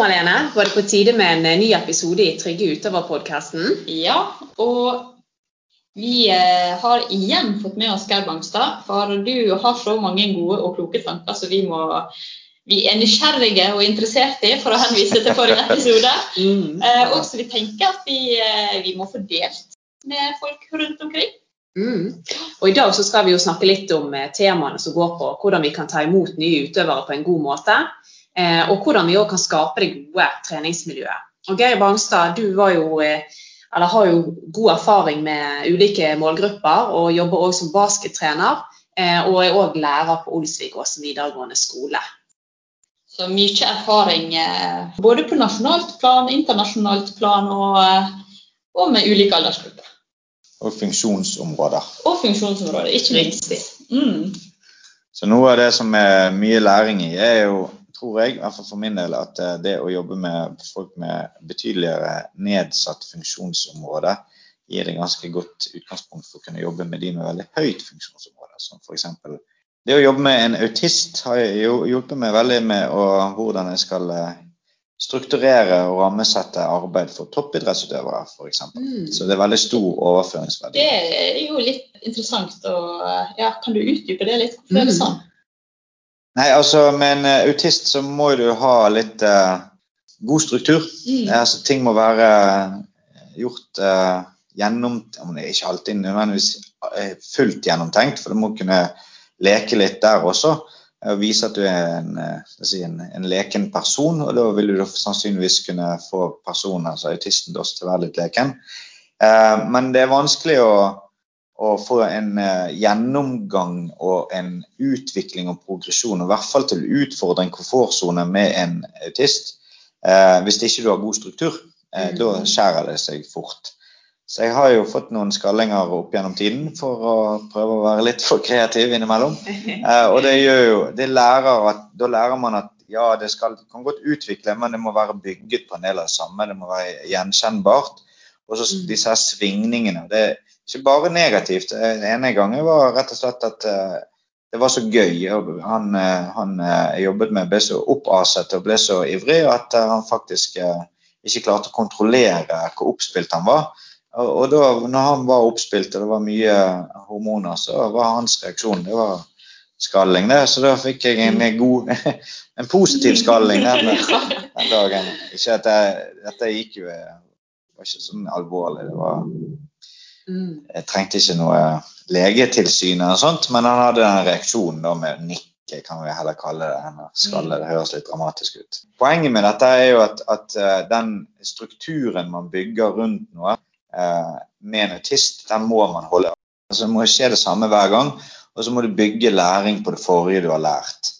Malene, var det på tide med en eh, ny episode i Trygge utøver-podkasten. Ja, og vi eh, har igjen fått med oss Geir Bangstad. For du har så mange gode og kloke tanker så vi, må, vi er nysgjerrige og interessert i, for å henvise til forrige episode. Mm. Eh, og så vi tenker at vi, vi må få delt med folk rundt omkring. Mm. Og I dag så skal vi jo snakke litt om temaene som går på hvordan vi kan ta imot nye utøvere på en god måte. Eh, og hvordan vi også kan skape det gode treningsmiljøet. Og Geir Bangstad, du var jo, eh, eller har jo god erfaring med ulike målgrupper og jobber også som baskettrener. eh, Og er òg lærer på Olsvik-Åsen videregående skole. Så mye erfaring både på nasjonalt plan, internasjonalt plan og, og med ulike aldersgrupper. og funksjonsområder. Og funksjonsområder, ikke minst. Mm. Så noe av det som er mye læring i, er jo, tror jeg, i hvert fall for min del, at eh, det å jobbe med folk med betydeligere nedsatt funksjonsområde gir et ganske godt utgangspunkt for å kunne jobbe med de med veldig høyt funksjonsområde. Som f.eks. det å jobbe med en autist har hjulpet meg veldig med å, hvordan jeg skal eh, strukturere og rammesette arbeid for toppidrettsutøvere, f.eks. Mm. Så det er veldig stor overføringsverdi. Det er jo litt interessant. Og, ja, kan du utdype det litt? Hvorfor er det Mm. sånn? Nei, altså med en eh, autist så må du ha litt uh, god struktur. Mm. Altså, ting må være gjort uh, gjennom om det Ikke alltid nødvendigvis fullt gjennomtenkt, for du må kunne leke litt der også. Og vise at du er en, si, en, en leken person, og da vil du sannsynligvis kunne få personen, altså autisten, til å være litt leken. Eh, men det er vanskelig å, å få en eh, gjennomgang og en utvikling og progresjon, og i hvert fall til å utfordre en komfortsone med en autist, eh, hvis ikke du har god struktur. Eh, Mm. Da skjærer det seg fort. Så jeg har jo fått noen skallinger opp gjennom tiden for å prøve å være litt for kreativ innimellom. Eh, og det gjør jo det lærer at, Da lærer man at ja, det skal, kan godt utvikle, men det må være bygget på en del av det samme. Det må være gjenkjennbart. Og så Mm. disse her svingningene. Det er ikke bare negativt. Eh, Den ene gangen var rett og slett at eh, det var så gøy. Han, eh, han jeg jobbet med, ble så oppaset og ble så ivrig at han faktisk ikke klarte å kontrollere hvor oppspilt han var. Og, og da når han var oppspilt og det var mye hormoner, så var hans reaksjon det var skalling. det, Så da fikk jeg en god, en positiv skalling den, den dagen. Ikke at jeg, Dette gikk jo det var ikke sånn alvorlig. det var Mm. Jeg trengte ikke noe legetilsyn eller sånt, men han hadde den reaksjonen da med nikke, kan vi heller kalle det, enn skalle. Det høres litt dramatisk ut. Poenget med dette er jo at, at eh, den strukturen man bygger rundt noe eh, med en autist, den må man holde. Altså, det må skje det samme hver gang, og så må du bygge læring på det forrige du har lært.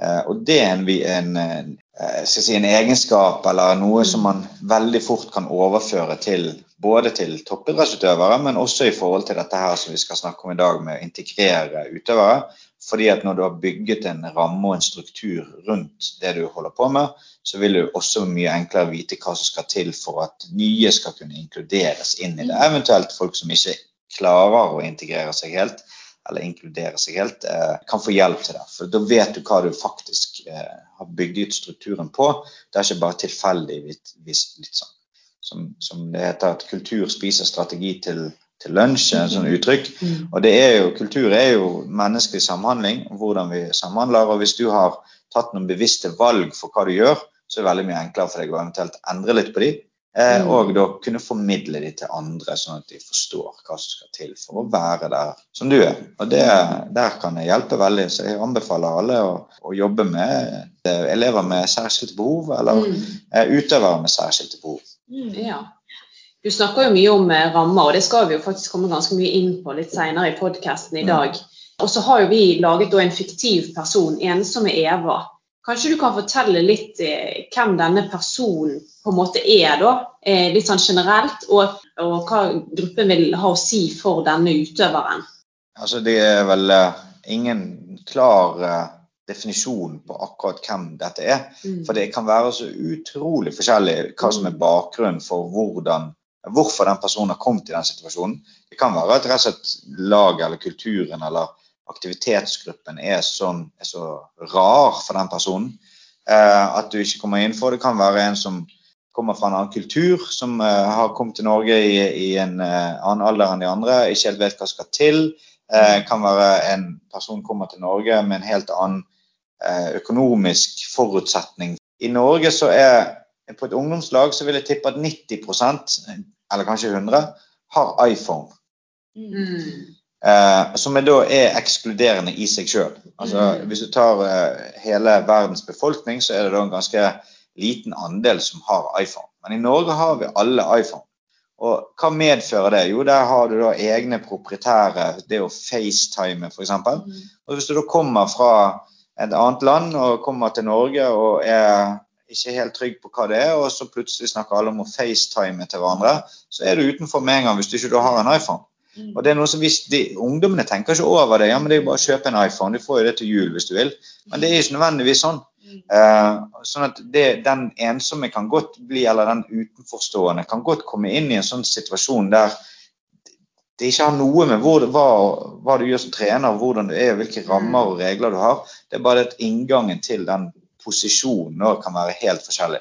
Eh, og det er en, vi- en, eh, si, en egenskap eller noe som man veldig fort kan overføre til både til toppidrettsutøvere, men også i forhold til dette her som vi skal snakke om i dag, med å integrere utøvere. Fordi at når du har bygget en ramme og en struktur rundt det du holder på med, så vil du også mye enklere vite hva som skal til for at nye skal kunne inkluderes inn i det. Eventuelt folk som ikke klarer å integrere seg helt, eller inkludere seg helt, eh, kan få hjelp til det. For da vet du hva du faktisk har har bygget strukturen på. Det er ikke bare tilfeldigvis litt sånn som, som det heter at kultur spiser strategi til, til lunsj, en et sånt uttrykk. Mm. Og det er jo, kultur er jo menneskelig samhandling, hvordan vi samhandler. Og hvis du har tatt noen bevisste valg for hva du gjør, så er det veldig mye enklere for deg å eventuelt endre litt på de. Eh, Mm. og da kunne formidle de til andre, sånn at de forstår hva som skal til for å være der som du er. Og det, der kan det hjelpe veldig. Så jeg anbefaler alle å, å jobbe med elever med særskilte behov, eller Mm. eh, utøvere med særskilte behov. Mm. Ja. Du snakker jo mye om eh, rammer, og det skal vi jo faktisk komme ganske mye inn på litt senere i podkasten i Mm. dag. Og så har jo vi laget en fiktiv person, ensomme Eva. Kanskje du kan fortelle litt eh, hvem denne personen på en måte er, da? Eh, litt sånn generelt, og, og hva gruppen vil ha å si for denne utøveren. Altså, det er vel eh, ingen klar eh, definisjon på akkurat hvem dette er. Mm. For det kan være så utrolig forskjellig hva som er bakgrunnen for hvordan, hvorfor den personen har kommet i den situasjonen. Det kan være at rett og slett laget eller kulturen eller aktivitetsgruppen er, sånn, er så rar for den personen. eh, at du ikke kommer inn for. Det kan være en som kommer fra en annen kultur, som eh, har kommet til Norge i, i en eh, annen alder enn de andre, ikke helt vet hva skal til. Eh, kan være en person kommer til Norge med en helt annen eh, økonomisk forutsetning. I Norge så er på et ungdomslag så vil jeg tippe at 90% eller kanskje 100 har iPhone. Mm. Eh, som da er ekskluderende i seg sjøl. Altså, Mm. Hvis du tar eh, hele verdens befolkning, så er det da en ganske liten andel som har iPhone. Men i Norge har vi alle iPhone. Og hva medfører det? Jo, der har du da egne proprietære, det å FaceTime f.eks. Og hvis du da kommer fra et annet land og kommer til Norge og er ikke helt trygg på hva det er, og så plutselig snakker alle om å FaceTime til hverandre, så er du utenfor med en gang hvis du ikke har en iPhone. Og det er noe som hvis de, Ungdommene tenker ikke over det. ja, men Det er jo bare å kjøpe en iPhone. Du får jo det til jul hvis du vil. Men det er ikke nødvendigvis sånn. Uh, sånn at det, Den ensomme kan godt bli, eller den utenforstående kan godt komme inn i en sånn situasjon der det ikke har noe med hvor, hva, hva du gjør som trener, hvordan du er, hvilke rammer og regler du har. Det er bare at inngangen til den posisjonen kan være helt forskjellig.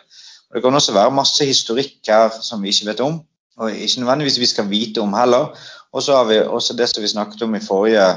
Og Det kan også være masse historikk her som vi ikke vet om, og ikke nødvendigvis vi skal vite om heller. Og så har vi også det som vi snakket om i forrige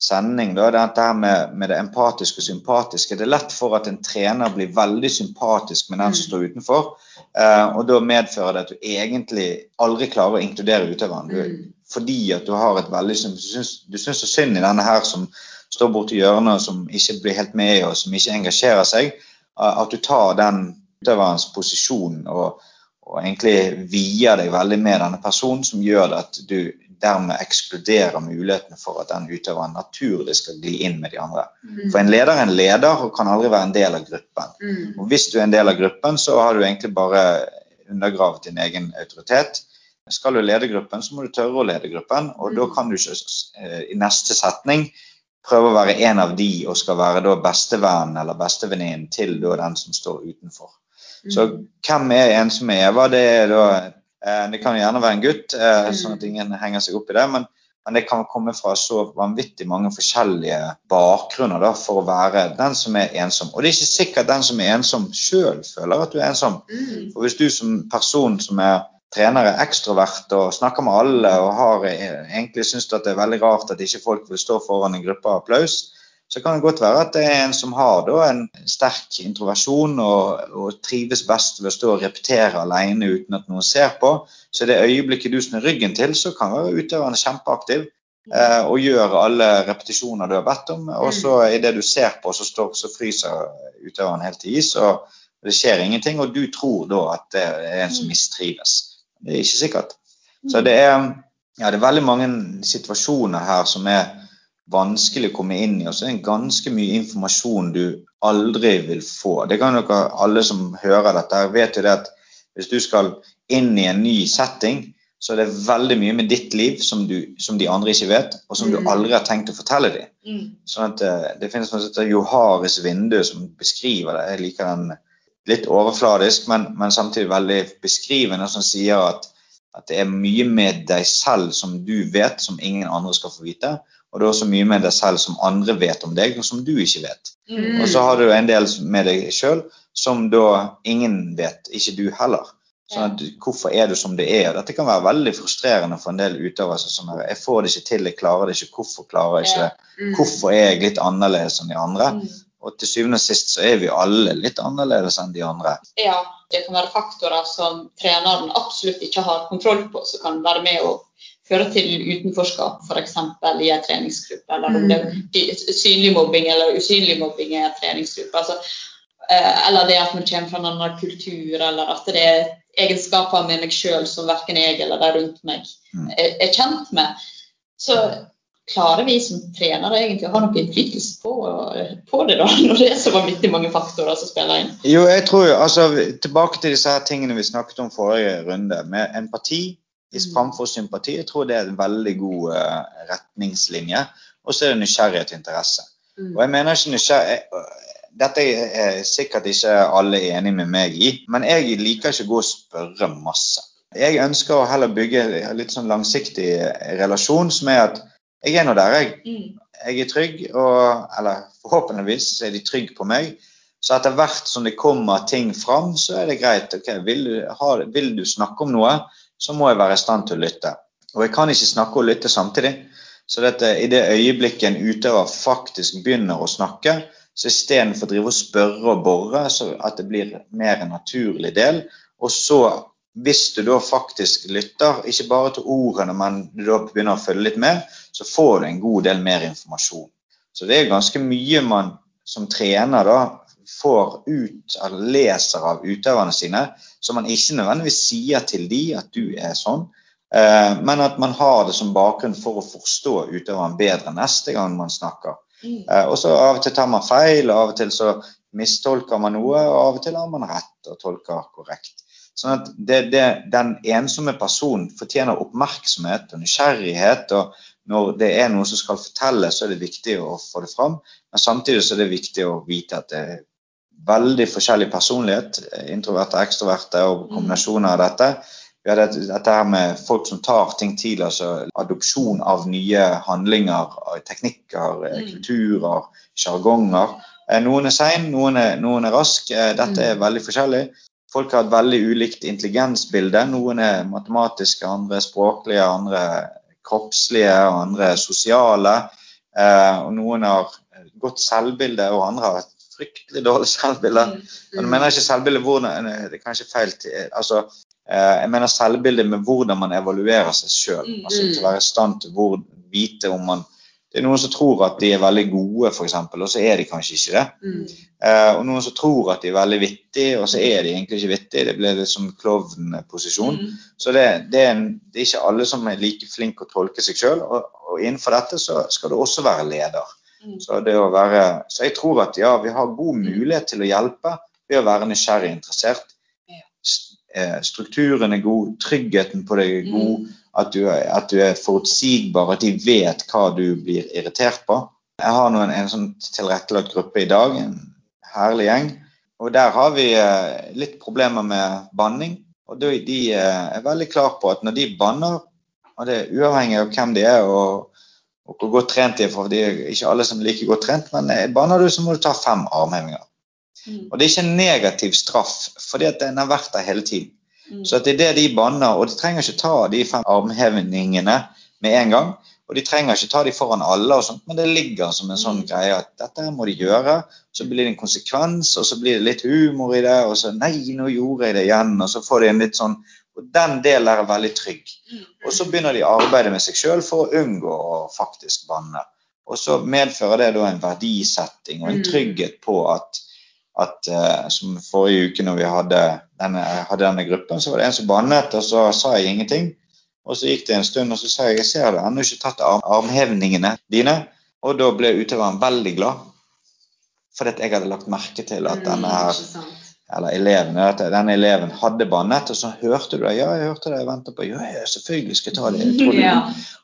sending, da, det dette her med, med det empatiske og sympatiske. Det er lett for at en trener blir veldig sympatisk med den som står utenfor, eh, og da medfører det at du egentlig aldri klarer å inkludere utøveren. Du, fordi at du har et veldig Du syns, du syns så synd i denne her som står borti hjørnet og som ikke blir helt med, og som ikke engasjerer seg, eh, at du tar den utøverens posisjon og, og egentlig vier deg veldig med denne personen, som gjør det at du dermed ekskluderer mulighetene for at den utøveren naturlig skal gli inn med de andre. For en leder er en leder og kan aldri være en del av gruppen. Mm. Og hvis du er en del av gruppen, så har du egentlig bare undergravet din egen autoritet. Skal du lede gruppen, så må du tørre å lede gruppen, og da kan du ikke eh, i neste setning prøve å være en av de og skal være da bestevennen eller bestevenninnen til da den som står utenfor. Så hvem er ensomme Eva? Det er da eh, Det kan gjerne være en gutt, eh, sånn at ingen henger seg opp i det. Men, men det kan komme fra så vanvittig mange forskjellige bakgrunner da, for å være den som er ensom. Og det er ikke sikkert den som er ensom sjøl føler at du er ensom. Mm. For hvis du som person som er trener er ekstrovert og snakker med alle og har eh, egentlig syns at det er veldig rart at ikke folk vil stå foran en gruppe applaus, så kan det godt være at det er en som har da, en sterk introversjon og, og trives best ved å stå og repetere alene uten at noen ser på. Så det øyeblikket du snur ryggen til, så kan være utøveren kjempeaktiv eh, og gjør alle repetisjoner du har bedt om. Og så idet du ser på, så, står, så fryser utøveren helt til is, og det skjer ingenting. Og du tror da at det er en som mistrives. Det er ikke sikkert. Så det er, ja, det er veldig mange situasjoner her som er vanskelig å komme inn i. Og så er det ganske mye informasjon du aldri vil få. Det kan dere alle som hører dette, vet jo det at hvis du skal inn i en ny setting, så er det veldig mye med ditt liv som, du, som de andre ikke vet, og som du Mm. aldri har tenkt å fortelle dem. Mm. Sånn at eh, Det finnes noe som heter Joharis vindu, som beskriver det. Jeg liker den litt overfladisk, men, men samtidig veldig beskrivende, som sier at, at det er mye med deg selv som du vet, som ingen andre skal få vite. Og det er også mye med deg selv som andre vet om deg, og som du ikke vet. Mm. Og så har du en del med deg sjøl som da ingen vet, ikke du heller. Sånn at Hvorfor er du som du er? Dette kan være veldig frustrerende for en del utøvere. Sånn at jeg får det ikke til, jeg klarer det ikke, hvorfor klarer jeg ikke det? Mm. Hvorfor er jeg litt annerledes enn de andre? Mm. Og til syvende og sist så er vi alle litt annerledes enn de andre. Ja, det kan være faktorer som treneren absolutt ikke har kontroll på, som kan være med å føre til utenforskap, f.eks. i en treningsgruppe. Eller om det er synlig mobbing eller usynlig mobbing i en treningsgruppe. Altså, eh, eller det at man kommer fra en annen kultur, eller at det er egenskaper med meg sjøl som verken jeg eller de rundt meg Mm. er, er kjent med. Så klarer vi som trenere egentlig å ha noe innflytelse på, på det, da, når det er så vanvittig mange faktorer som spiller inn? Jo, jeg tror altså Tilbake til disse her tingene vi snakket om forrige runde. Med empati i Mm. framfor sympati. Jeg tror det er en veldig god eh, retningslinje. Og så er det nysgjerrighet og interesse. Mm. Og jeg mener ikke nysgjerrighet Dette er sikkert ikke alle enig med meg i, men jeg liker ikke å gå og spørre masse. Jeg ønsker å heller bygge en litt sånn langsiktig relasjon som er at jeg er nå der, jeg. Mm. Jeg er trygg, og, eller forhåpentligvis er de trygge på meg. Så etter hvert som det kommer ting fram, så er det greit. ok, vil du, ha, vil du snakke om noe, så må jeg være i stand til å lytte. Og jeg kan ikke snakke og lytte samtidig. Så dette, i det øyeblikket en utøver faktisk begynner å snakke, så istedenfor å drive og spørre og bore, så at det blir mer en naturlig del. Og så, hvis du da faktisk lytter, ikke bare til ordene, men du da begynner å følge litt med, så får du en god del mer informasjon. Så det er ganske mye man som trener da får ut, eller leser av utøverne sine, som man ikke nødvendigvis sier til de at du er sånn, eh, men at man har det som bakgrunn for å forstå utøveren bedre neste gang man snakker. Mm. Eh, og så Av og til tar man feil, og av og til så mistolker man noe, og av og til har man rett og tolker korrekt. Sånn at det, det, Den ensomme personen fortjener oppmerksomhet og nysgjerrighet. og Når det er noe som skal fortelles, så er det viktig å få det fram. Men samtidig så er det viktig å vite at det veldig forskjellig personlighet. Introverte, ekstroverte og kombinasjoner av dette. Vi har dette, her med folk som tar ting tidlig, altså adopsjon av nye handlinger, teknikker, Mm. kulturer, sjargonger. Eh, Noen er sein, noen er, noen er rask. Eh, Dette er veldig forskjellig. Folk har et veldig ulikt intelligensbilde. Noen er matematiske, andre språklige, andre kroppslige, andre sosiale. Eh, og noen har godt selvbilde, og andre har et fryktelig dårlig selvbilde. Mm. Men jeg mener ikke selvbilde hvordan Det er kanskje feil altså, eh, Jeg mener selvbilde med hvordan man evaluerer seg sjøl. Mm. Altså til å være i stand til å vite om man Det er noen som tror at de er veldig gode, f.eks., og så er de kanskje ikke det. Mm. Eh, og noen som tror at de er veldig vittige, og så er de egentlig ikke vittige. Det blir litt som klovnposisjon. Mm. Så det, det, er det er ikke alle som er like flinke å tolke seg sjøl, og, og innenfor dette så skal du også være leder. Mm. Så, være, så jeg tror at ja, vi har god mulighet til å hjelpe ved å være nysgjerrig interessert. Eh, Strukturen er god, tryggheten på deg er god, at du, at du er forutsigbar, at de vet hva du blir irritert på. Jeg har nå en, en sånn tilrettelagt gruppe i dag, en herlig gjeng. Og der har vi eh, litt problemer med banning. Og de, de eh, er veldig klar på at når de banner, og det er uavhengig av hvem de er og, og hvor godt trent de er, for de er ikke alle som er like godt trent, men banner du, så må du ta fem armhevinger. Mm. Og det er ikke en negativ straff, fordi at den har vært der hele tiden. Mm. Så det er det de banner, og de trenger ikke ta de fem armhevningene med en gang. Og de trenger ikke ta de foran alle, og sånt, men det ligger som en sånn Mm. greie at dette må de gjøre. Så blir det en konsekvens, og så blir det litt humor i det, og så nei, nå gjorde jeg det igjen, og så får de en litt sånn Og den delen er veldig trygg. Mm. Og så begynner de å arbeide med seg sjøl for å unngå å faktisk banne. Og så medfører det da en verdisetting og en Mm. trygghet på at, at eh, Som forrige uke når vi hadde denne, hadde denne gruppen, så var det en som bannet, og så sa jeg ingenting. Og så gikk det en stund, og så sa jeg jeg ser har ennå ikke tatt arm, armhevningene dine. Og da ble utøveren veldig glad. Fordi jeg hadde lagt merke til at denne her Mm, Ikke sant. Eller eleven, at denne eleven hadde bannet, og så hørte du det. Ja, jeg hørte det, jeg venter på Ja, ja, selvfølgelig skal jeg ta det. Jeg det. Ja.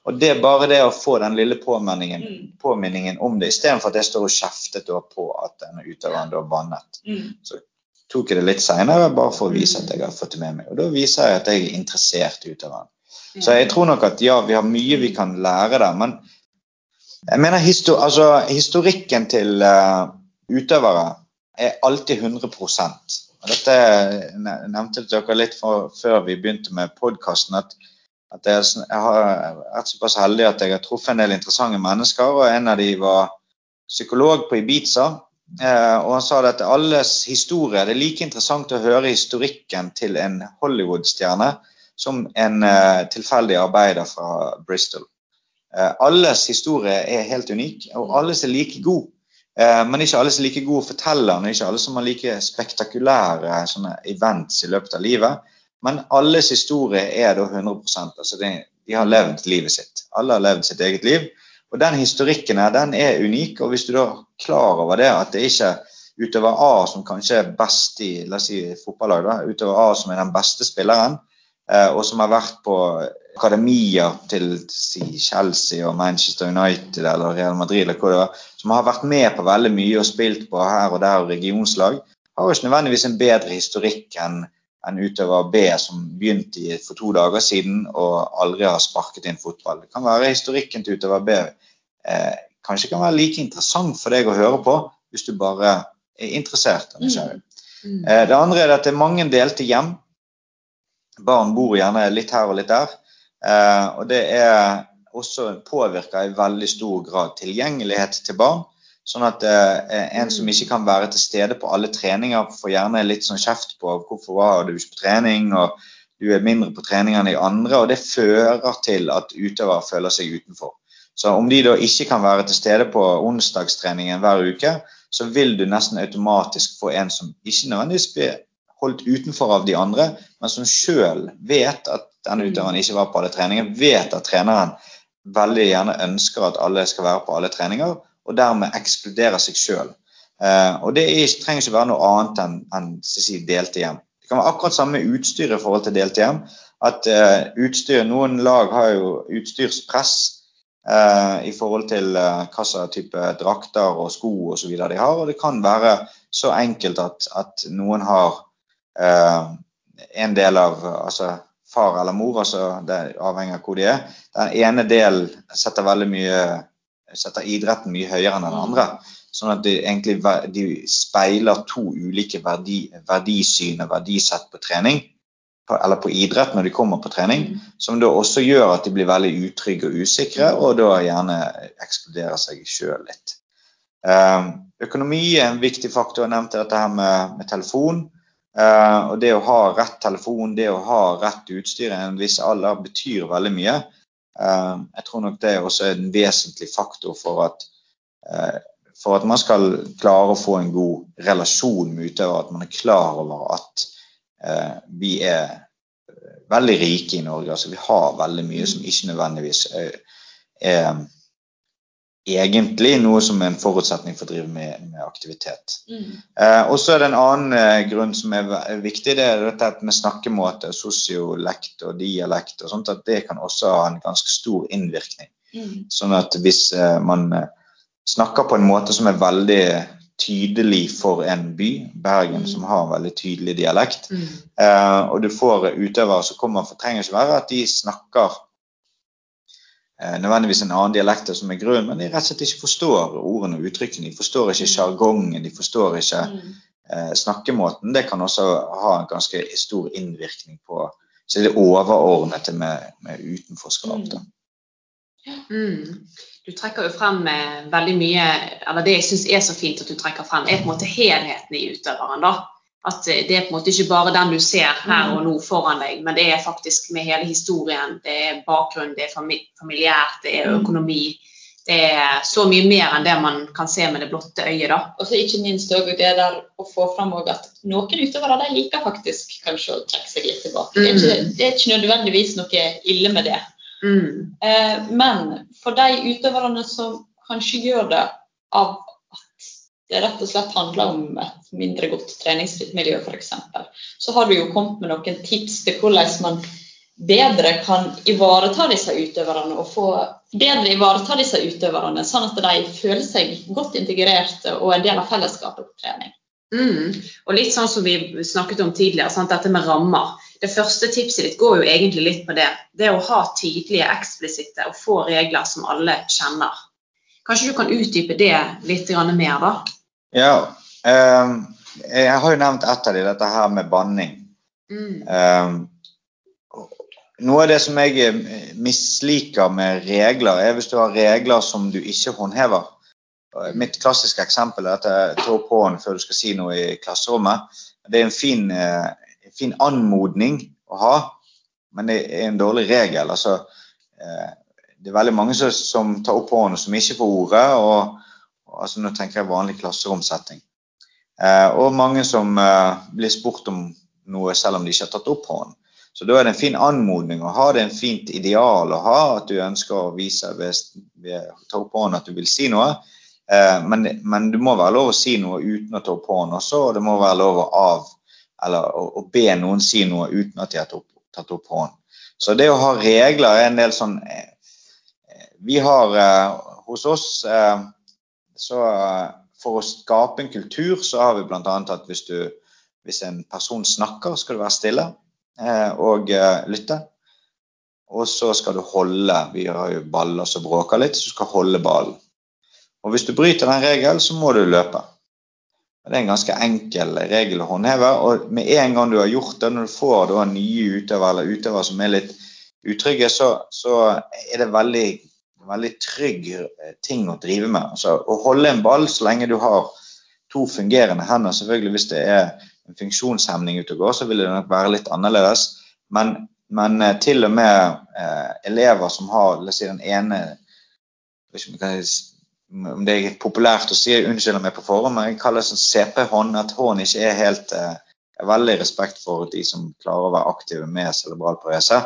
Og det er bare det å få den lille påminningen, Mm. påminningen om det, istedenfor at jeg står og kjeftet på at denne utøveren da bannet. Mm. Tok jeg det litt seinere bare for å vise at jeg har fått det med meg. Og da viser jeg at jeg er interessert i utøveren. Så jeg tror nok at ja, vi har mye vi kan lære der, men jeg mener histor altså, historikken til uh, utøvere er alltid 100% og Dette nevnte dere litt for, før vi begynte med podkasten, at, at jeg, jeg har vært såpass heldig at jeg har truffet en del interessante mennesker, og en av de var psykolog på Ibiza. Eh, og han sa at alles historie Det er like interessant å høre historikken til en Hollywood-stjerne som en eh, tilfeldig arbeider fra Bristol. Eh, alles historie er helt unik, og alles er like god. Eh, men ikke alle som er like gode fortellerne, ikke alle som har like spektakulære events i løpet av livet. Men alles historie er da 100% altså de, De har levd livet sitt. Alle har levd sitt eget liv. Og den historikken her, den er unik. Og hvis du da er klar over det, at det ikke er utøver A som kanskje er best i la oss si fotballag, da, utøver A som er den beste spilleren, eh, og som har vært på akademier til si, Chelsea og Manchester United eller Real Madrid, eller hva det var, som har vært med på veldig mye og spilt på her og der og regionslag, har jo ikke nødvendigvis en bedre historikk enn en utøver B som begynte for to dager siden og aldri har sparket inn fotball. Det kan være historikken til utøver B eh, kanskje kan være like interessant for deg å høre på hvis du bare er interessert Mm. Mm. Eh, Det andre er at det er mange delte hjem. Barn bor gjerne litt her og litt der. Eh, Og det er også påvirker i veldig stor grad tilgjengelighet til barn. Sånn at eh, en som ikke kan være til stede på alle treninger, får gjerne litt sånn kjeft på hvorfor var du ikke på trening, og du er mindre på trening enn de andre. Og det fører til at utøvere føler seg utenfor. Så om de da ikke kan være til stede på onsdagstreningen hver uke, så vil du nesten automatisk få en som ikke nødvendigvis blir holdt utenfor av de andre, men som sjøl vet at denne utøveren ikke var på alle treninger, vet at treneren veldig gjerne ønsker at alle skal være på alle treninger, og dermed ekskluderer seg sjøl. Eh, og det er, trenger ikke være noe annet enn enn, si, delte hjem. Det kan være akkurat samme utstyr i forhold til delte hjem. At eh, utstyr, Noen lag har jo utstyrspress eh, i forhold til eh, hva slags type drakter og sko videre de har. Og det kan være så enkelt at, at noen har eh, en del av altså far eller mor, altså det avhenger av hvor de er. Den ene delen setter veldig mye setter idretten mye høyere enn den andre. Sånn at de egentlig de speiler to ulike verdi, verdisyn og verdisett på trening, på, eller på idrett når de kommer på trening, som da også gjør at de blir veldig utrygge og usikre, og da gjerne ekskluderer seg sjøl litt. Eh, økonomi er en viktig faktor. Jeg nevnte dette her med, med telefon. Eh, og det å ha rett telefon, det å ha rett utstyr i en viss alder betyr veldig mye. Eh, jeg tror nok det er også en vesentlig faktor for at, eh, for at man skal klare å få en god relasjon med utøver, at man er klar over at vi er veldig rike i Norge. altså Vi har veldig mye som ikke nødvendigvis er, er egentlig noe som er en forutsetning for å drive med, med aktivitet. Mm. Eh, og så er det en annen eh, grunn som er, er viktig, det er dette med snakkemåte, sosiolekt og dialekt og sånt, at det kan også ha en ganske stor innvirkning. Mm. Sånn at hvis eh, man eh, snakker på en måte som er veldig tydelig for en by, Bergen Mm. som har en veldig tydelig dialekt, Mm. eh, og du får utøvere som kommer, for trenger ikke være at de snakker nødvendigvis en annen dialekt som er grunnen, men de rett og slett ikke forstår ordene og uttrykkene. De forstår ikke sjargongen, de forstår ikke Mm. eh, snakkemåten. Det kan også ha en ganske stor innvirkning på så det overordnede med, med utenforskap. Da. Mm. Du trekker jo frem eh, veldig mye Eller det jeg syns er så fint at du trekker frem, er på en måte helheten i utøveren. da. At eh, det er på en måte ikke bare den du ser her og nå foran deg, men det er faktisk med hele historien. Det er bakgrunn, det er familiært, det er Mm. økonomi. Det er så mye mer enn det man kan se med det blotte øyet. da. Og så ikke minst også det der å få fram at noen utøvere de liker faktisk kanskje å trekke seg litt tilbake. Det, er ikke, det er ikke nødvendigvis noe ille med det. Mm. Eh, men for de utøverne som kanskje gjør det av det rett og slett handler om et mindre godt treningsmiljø f.eks., så har du jo kommet med noen tips til hvordan man bedre kan ivareta disse utøverne og få bedre ivareta disse utøverne, sånn at de føler seg godt integrerte og en del av fellesskapet på trening. Mm. Og litt sånn som vi snakket om tidligere, sant? dette med rammer. Det første tipset ditt går jo egentlig litt på det. Det å ha tydelige, eksplisitte og få regler som alle kjenner. Kanskje du kan utdype det litt mer, da? Ja, Um, jeg har jo nevnt ett av de, dette her med banning. Mm. Um, noe av det som jeg eh, misliker med regler, er hvis du har regler som du ikke håndhever. Mitt klassiske eksempel er at jeg tar på hånden før du skal si noe i klasserommet. Det er en fin, eh, fin anmodning å ha, men det er en dårlig regel. Altså, eh, det er veldig mange som, som tar opp hånden som ikke får ordet. og, og altså, Nå tenker jeg vanlig klasseromsetting. Eh, og mange som eh, blir spurt om noe selv om de ikke har tatt opp hånden. Så da er det en fin anmodning å ha, det er en fint ideal å ha, at du ønsker å vise ved, ved å ta opp hånden at du vil si noe. Eh, men, men det må være lov å si noe uten å ta opp hånden også, og det må være lov å av eller å, å be noen si noe uten at de har tatt opp, tatt opp hånden. Så det å ha regler er en del sånn eh, Vi har eh, hos oss eh, så eh, For å skape en kultur så har vi bl.a. at hvis, du, hvis en person snakker, skal du være stille og lytte. Og så skal du holde Vi har jo baller som bråker litt, så du skal holde ballen. Og hvis du bryter den regelen, så må du løpe. Det er en ganske enkel regel å håndheve. og Med en gang du har gjort det, når du får nye utøvere eller utøvere som er litt utrygge, så, så er det veldig, veldig trygg eh, ting å drive med. Altså, å holde en ball så lenge du har to fungerende hender. Selvfølgelig Hvis det er en funksjonshemning ute og går, så vil det nok være litt annerledes. Men, men eh, til og med eh, elever som har si, den ene om det er populært å si, unnskyld meg på forhånd, men jeg kaller det sånn CP-hånd. At hånd ikke er helt eh, Veldig respekt for de som klarer å være aktive med cerebral parese.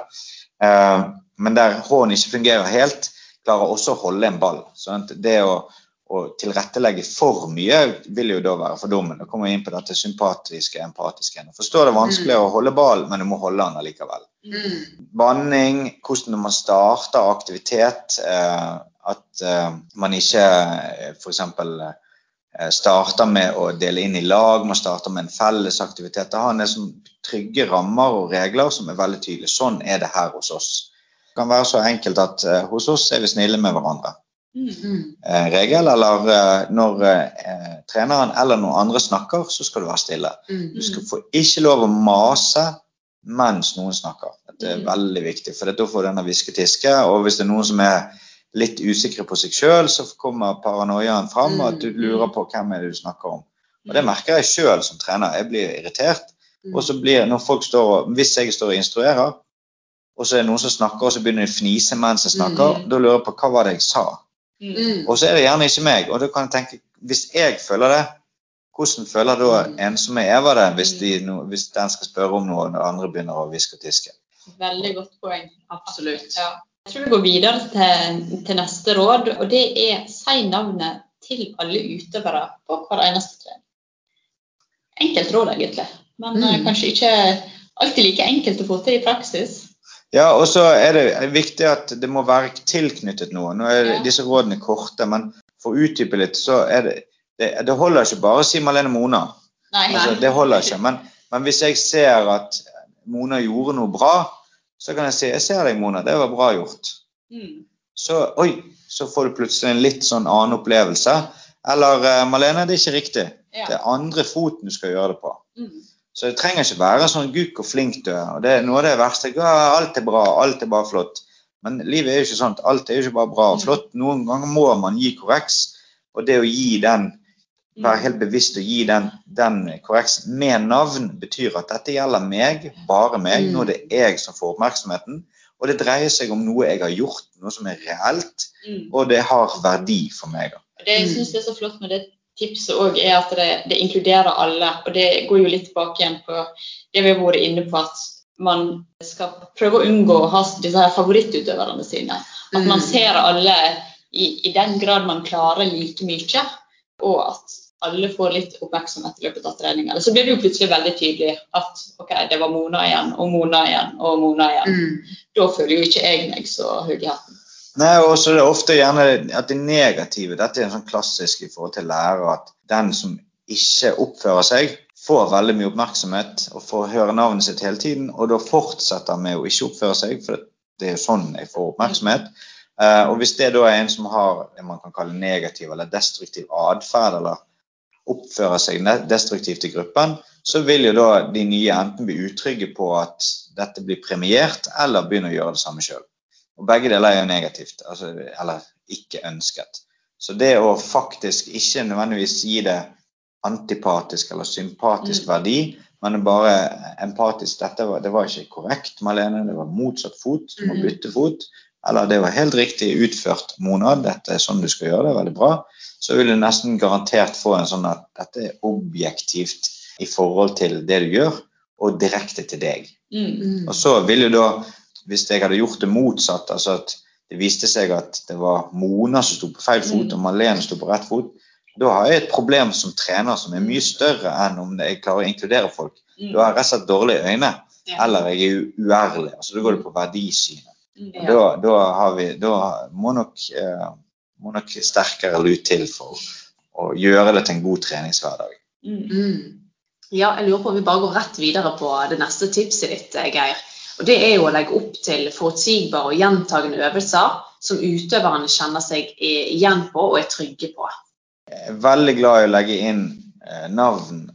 Eh, men der hånden ikke fungerer helt, klarer også å holde en ball. Sånn det å å tilrettelegge for mye vil jo da være fordummende. Da kommer vi inn på dette sympatiske, empatiske. Forstår det er vanskelig mm. å holde ball, men du må holde den allikevel. Mm. Banning, hvordan man starter aktivitet. Eh, at eh, man ikke eh, f.eks. Eh, starter med å dele inn i lag, man starter med en felles aktivitet. Det har en del trygge rammer og regler som er veldig tydelige. Sånn er det her hos oss. Kan være så enkelt at uh, hos oss er vi snille med hverandre. Mm. Eh, regel, eller eh, når treneren eller noen andre snakker, så skal du være stille. Mm. Du skal få ikke lov å mase mens noen snakker. Det er mm. veldig viktig, for da får du denne hvisketiske. Og hvis det er noen som er litt usikre på seg sjøl, så kommer paranoiaen fram, og at du lurer på hvem er det du snakker om. Og Det merker jeg sjøl som trener. Jeg blir irritert. Og så blir når folk står, Hvis jeg står og instruerer, og så er det noen som snakker, og så begynner de å fnise mens jeg snakker, da lurer jeg på hva var det jeg sa. Mm. Og så er det gjerne ikke meg. Og da kan jeg tenke, hvis jeg føler det, hvordan føler da mm. en er Eva det, hvis, de, hvis, den skal spørre om noe når andre begynner å hviske og tiske? Veldig godt poeng. Absolutt. Ja. Jeg tror vi går videre til, til, neste råd, og det er si navnet til alle utøvere på hver eneste trening. Enkelt råd, egentlig, men mm. kanskje ikke alltid like enkelt å få til i praksis. Ja, og så er det viktig at det må være tilknyttet noe. Nå er ja. disse rådene korte, men for å utdype litt, så er det det, det holder ikke bare å si Malene Mona. Nei, altså, det holder ikke. Men, men, hvis jeg ser at Mona gjorde noe bra, så kan jeg si jeg ser deg, Mona, det var bra gjort. Mm. Så oi, så får du plutselig en litt sånn annen opplevelse. Eller uh, Malene, det er ikke riktig. Ja. Det er andre foten du skal gjøre det på. Mm. Så det trenger ikke være sånn gukk og flink du er. Og det er noe av det verste. Ja, alt er bra, alt er bare flott. Men livet er jo ikke sånn. Alt er jo ikke bare bra og flott. Noen ganger må man gi korreks. Og det å gi den, være helt bevisst å gi den, den korreksen med navn, betyr at dette gjelder meg, bare meg. Nå er det jeg som får oppmerksomheten. Og det dreier seg om noe jeg har gjort, noe som er reelt, og det har verdi for meg. Det jeg syns er så flott med det tipset òg er at det, det, inkluderer alle. Og det går jo litt tilbake igjen på det vi har vært inne på, at man skal prøve å unngå å ha disse her favorittutøverne sine. At man mm. ser alle i, i den grad man klarer like mye, og at alle får litt oppmerksomhet i løpet av treninga. Så blir det jo plutselig veldig tydelig at ok, det var Mona igjen, og Mona igjen, og Mona igjen. Mm. Da føler jo ikke jeg meg så høy i hatten. Nei, og så er det ofte gjerne at det negative Dette er en sånn klassisk i forhold til lærer at den som ikke oppfører seg, får veldig mye oppmerksomhet og får høre navnet sitt hele tiden, og da fortsetter med å ikke oppføre seg, for det er jo sånn jeg får oppmerksomhet. Uh, og hvis det da er en som har det man kan kalle negativ eller destruktiv atferd, eller oppfører seg destruktivt i gruppen, så vil jo da de nye enten bli utrygge på at dette blir premiert, eller begynne å gjøre det samme sjøl. Og begge deler er jo negativt, altså, eller ikke ønsket. Så det å faktisk ikke nødvendigvis gi det antipatisk eller sympatisk mm. verdi, men bare empatisk Dette var, det var ikke korrekt, Malene. Det var motsatt fot. Du må mm. bytte fot. Eller det var helt riktig utført, Mona. Dette er sånn du skal gjøre det. Veldig bra. Så vil du nesten garantert få en sånn at dette er objektivt i forhold til det du gjør, og direkte til deg. Mm. Og så vil jo da hvis jeg hadde gjort det motsatt, altså at det viste seg at det var Mona som sto på feil fot, og Malene sto på rett fot, da har jeg et problem som trener som er mye større enn om jeg klarer å inkludere folk. Mm. Da har jeg rett og slett dårlige øyne, eller jeg er uærlig. altså Da går det på verdisynet. Mm. Og da, da, vi, da må, nok, eh, må nok sterkere lut til for å gjøre det til en god treningshverdag. Mm. Ja, jeg lurer på om vi bare går rett videre på det neste tipset ditt, Geir. Og Det er jo å legge opp til forutsigbare og gjentagende øvelser som utøverne kjenner seg igjen på og er trygge på. Jeg er veldig glad i å legge inn eh, navn,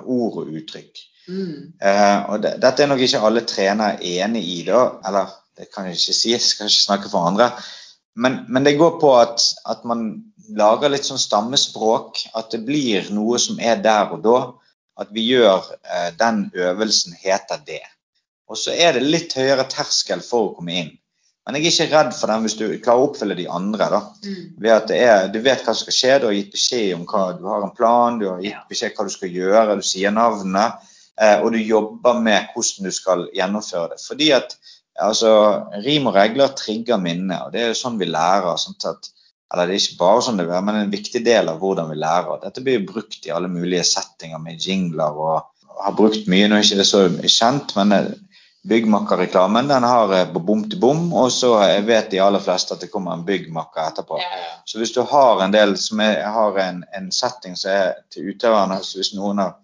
ord og uttrykk. Mm. Eh, og det, dette er nok ikke alle trenere enig i, da. Eller det kan jeg ikke si, jeg skal ikke snakke for andre. Men, men det går på at, at man lager litt sånn stammespråk. At det blir noe som er der og da. At vi gjør eh, den øvelsen heter det. Og så er det litt høyere terskel for å komme inn. Men jeg er ikke redd for den hvis du klarer å oppfylle de andre. da. Mm. Ved at det er, Du vet hva som skal skje, du har gitt beskjed om hva du har en plan, du har gitt beskjed hva du skal gjøre, du sier navnet, eh, og du jobber med hvordan du skal gjennomføre det. Fordi at altså, Rim og regler trigger minnet, og det er jo sånn vi lærer. sånn at eller det er ikke bare sånn det er, men en viktig del av hvordan vi lærer. Dette blir jo brukt i alle mulige settinger med jingler og har brukt mye. Nå er ikke det så kjent, men eh, byggmakkerreklamen den har bom til bom, og så vet de aller fleste at det kommer en byggmakker etterpå. Ja. Så hvis du har en del som er, har en, en setting som er til utøverne, så hvis noen av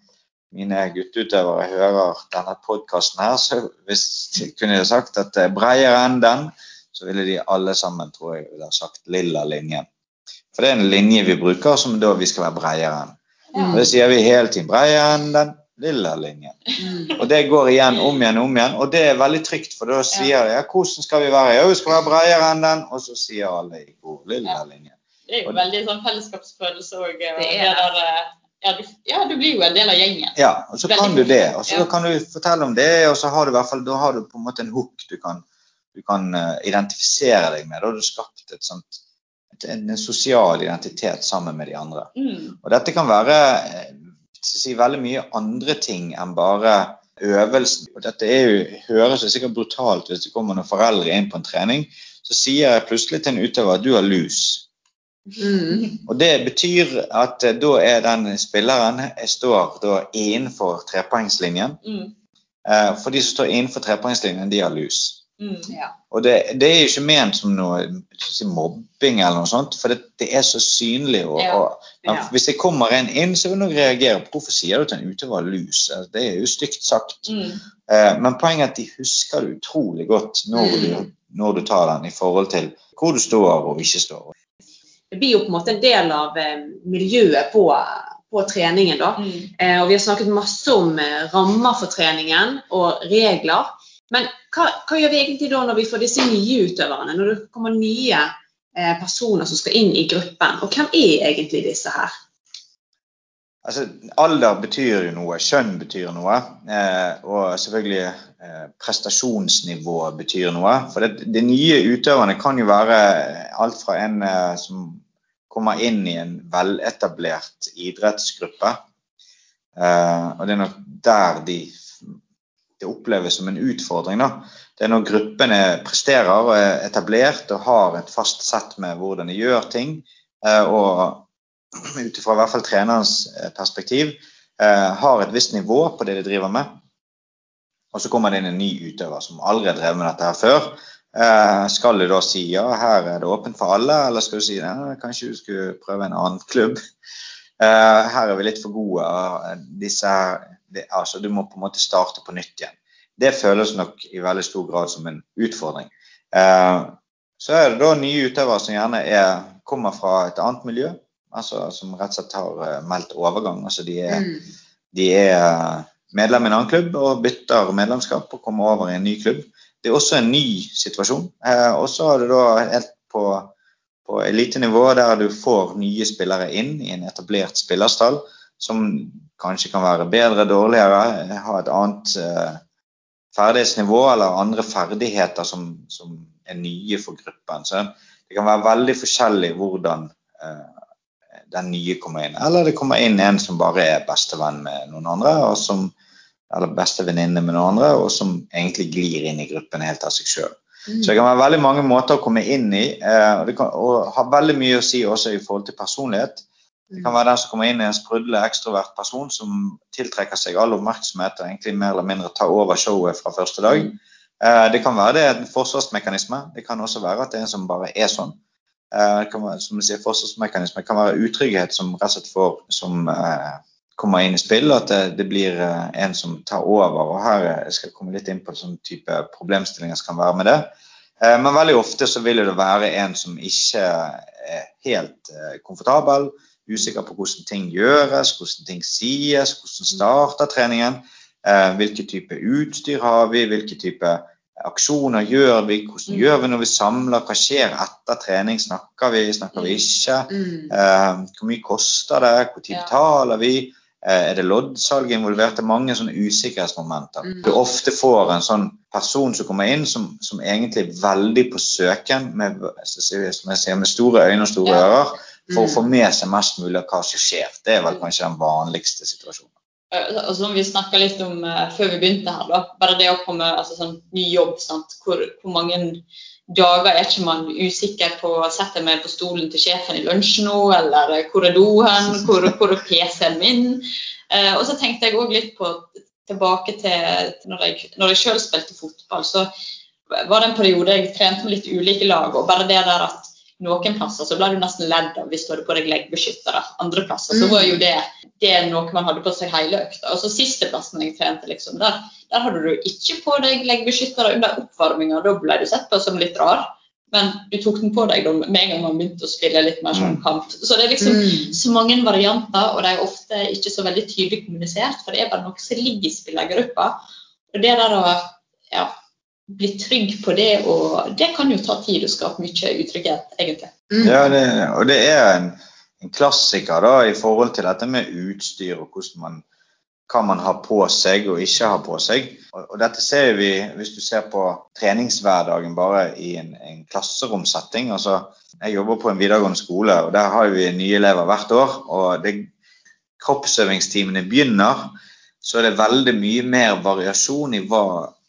mine gutteutøvere hører denne podkasten her, så hvis de kunne jeg sagt at det er bredere enn den, så ville de alle sammen, tror jeg, ville ha sagt lilla linjen. For det er en linje vi bruker som da vi skal være bredere enn. Ja. Det sier vi hele tiden. Bredere enn den lilla linjen. Mm. Og det går igjen om igjen om igjen, og det er veldig trygt, for da sier de ja, hvordan skal vi være? Ja, vi skal være bredere enn den, og så sier alle i god lilla linjen. Det er jo veldig sånn fellesskapsfølelse òg. Ja, du, ja, du blir jo en del av gjengen. Ja, og så Veldig kan du det. Og så Ja. kan du fortelle om det, og så har du i hvert fall, da har du på en måte en hook du kan, du kan eh, identifisere deg med. Da har du skapt et sånt, et, en sosial identitet sammen med de andre. Mm. Og dette kan være eh, si, veldig mye andre ting enn bare øvelsen. Og dette er jo, høres jo sikkert brutalt hvis det kommer noen foreldre inn på en trening. Så sier jeg plutselig til en utøver at du har lus. Mm. Og Det betyr at eh, da er den spilleren jeg står da innenfor trepoengslinjen. Mm. Eh, for de som står innenfor trepoengslinjen, de har lus. Mm. Ja. Og det, det er ikke ment som noe si, mobbing eller noe sånt, for det, det er så synlig. Og, Ja. og, Ja. Hvis det kommer en inn, så vil jeg nok reagere på hvorfor sier du til en utøver lus. Altså, Det er jo stygt sagt. Mm. Eh, men poenget er at de husker det utrolig godt når du, når du tar den i forhold til hvor du står og ikke står. Det blir jo på en måte en del av eh, miljøet på, på treningen. da. Mm. Eh, og vi har snakket masse om eh, rammer for treningen og regler. Men hva, hva gjør vi egentlig da når vi får disse nye utøverne? Når det kommer nye eh, personer som skal inn i gruppen? Og hvem er egentlig disse her? Altså, Alder betyr jo noe, kjønn betyr noe, eh, og selvfølgelig eh, prestasjonsnivå betyr noe. For det, det, nye utøverne kan jo være alt fra en eh, som kommer inn i en veletablert idrettsgruppe. Eh, og det er nok der de, det oppleves som en utfordring. da. Det er når gruppene presterer og er etablert og har et fast sett med hvordan de gjør ting. eh, og ut ifra i hvert fall trenerens eh, perspektiv, eh, har et visst nivå på det de driver med. Og så kommer det inn en ny utøver som aldri har drevet med dette her før. Skal du da si ja, her er det åpent for alle, eller skal du si ja, kanskje du skulle prøve en annen klubb? Eh, her er vi litt for gode. og Disse, det, altså, du må på en måte starte på nytt igjen. Det føles nok i veldig stor grad som en utfordring. Eh, så er det da nye utøvere som gjerne er, kommer fra et annet miljø, altså som rett og slett har eh, meldt overgang. altså De er, Mm. de er medlem i en annen klubb og bytter medlemskap og kommer over i en ny klubb. Det er også en ny situasjon. Eh, og så er det da helt på, på elitenivå der du får nye spillere inn i en etablert spillerstall, som kanskje kan være bedre, dårligere, ha et annet eh, ferdighetsnivå eller andre ferdigheter som, som er nye for gruppen. Så det kan være veldig forskjellig hvordan eh, den nye kommer inn. Eller det kommer inn en som bare er bestevenn med noen andre, som, eller bestevenninne med noen andre, og som egentlig glir inn i gruppen helt av seg sjøl. Mm. Så det kan være veldig mange måter å komme inn i, eh, og det kan og ha veldig mye å si også i forhold til personlighet. Det kan være den som kommer inn i en sprudlende ekstrovert person som tiltrekker seg all oppmerksomhet og egentlig mer eller mindre tar over showet fra første dag. Eh, Det kan være det er en forsvarsmekanisme. Det kan også være at det er en som bare er sånn. Eh, kan være, som du sier, forsvarsmekanisme. Kan være utrygghet som rett og slett får, som eh, kommer inn i spill. At det, det blir eh, en som tar over. og her eh, jeg skal jeg komme litt inn på sånn type problemstillinger som kan være med det. Eh, Men veldig ofte så vil det være en som ikke er helt komfortabel, usikker på hvordan ting gjøres, hvordan ting sies, hvordan starter treningen. hvilke hvilken type utstyr har vi, hvilke type aksjoner gjør vi, hvordan Mm. gjør vi når vi samler, hva skjer etter trening, snakker vi, snakker vi ikke, Mm. Eh, hvor mye koster det, hvor tid betaler vi, er det loddsalg involvert, det er mange sånne usikkerhetsmomenter. Mm. Du ofte får en sånn person som kommer inn som, som egentlig er veldig på søken med, sier, med store øyne og store Ja. ører for å Mm. få med seg mest mulig av hva som skjer. Det er vel kanskje den vanligste situasjonen. Eh, og som vi snakka litt om eh, før vi begynte her, da. Bare det å komme altså sånn ny jobb, sant. Hvor, hvor mange dager er ikke man usikker på Setter meg på stolen til sjefen i lunsj nå, eller hvor er doen, hvor, hvor er PC-en min? Eh, og så tenkte jeg òg litt på tilbake til, til når jeg, når jeg sjøl spilte fotball, så var det en periode jeg trente med litt ulike lag, og bare det der at noen plasser så ble du nesten ledd av hvis du hadde på deg leggbeskyttere. Andre plasser så var jo det, det noe man hadde på seg hele økta. Og så siste plassen jeg trente, liksom, der, der hadde du ikke på deg leggbeskyttere under oppvarminga. Da ble du sett på som litt rar. Men du tok den på deg da, med en gang man begynte å spille litt mer sånn Mm. kamp. Så det er liksom Mm. så mange varianter, og de er ofte ikke så veldig tydelig kommunisert. For det er bare noe som ligger i spillergruppa. Og det der å ja, bli trygg på det, og det kan jo ta tid og skape mye utrygghet, egentlig. Mm. Ja, det, og det er en, en klassiker da, i forhold til dette med utstyr og hvordan man, hva man har på seg og ikke har på seg. Og, og dette ser vi hvis du ser på treningshverdagen bare i en, en klasseromsetting. Altså, jeg jobber på en videregående skole, og der har vi nye elever hvert år. og det kroppsøvingstimene begynner, så er det veldig mye mer variasjon i hva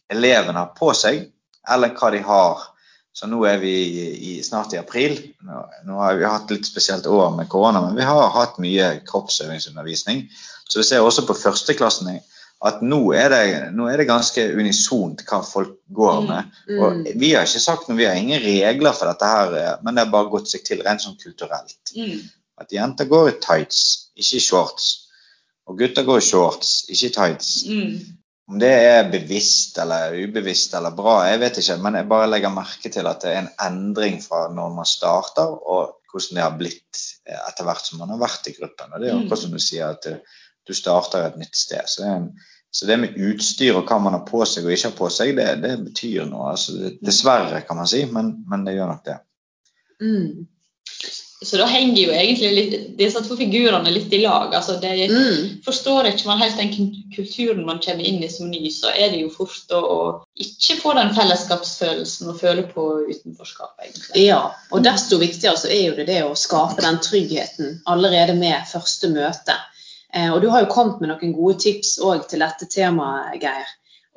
elevene har på seg, eller hva de har. Så nå er vi i, snart i april. Nå, nå har vi hatt litt spesielt år med korona, men vi har hatt mye kroppsøvingsundervisning. Så vi ser også på førsteklassene at nå er det, nå er det ganske unisont hva folk går med. Og Mm. vi har ikke sagt noe, vi har ingen regler for dette her, men det har bare gått seg til rent sånn kulturelt. Mm. At jenter går i tights, ikke i shorts. Og gutter går i shorts, ikke i tights. Mm. Om det er bevisst eller ubevisst eller bra, jeg vet ikke. Men jeg bare legger merke til at det er en endring fra når man starter, og hvordan det har blitt eh, etter hvert som man har vært i gruppen. Og det er jo Mm. akkurat som du sier, at du, du starter et nytt sted. Så det, en, så det med utstyr og hva man har på seg og ikke har på seg, det, det betyr noe. Altså, dessverre, kan man si, men, men det gjør nok det. Mm. Så da henger jo egentlig litt, disse to figurene litt i lag. Altså det, Mm. Forstår ikke man helt den kulturen man kommer inn i som ny, så er det jo fort å, ikke få den fellesskapsfølelsen og føle på utenforskap, egentlig. Ja, og desto viktigere så er jo det det å skape den tryggheten allerede med første møte. Eh, og du har jo kommet med noen gode tips òg til dette temaet, Geir.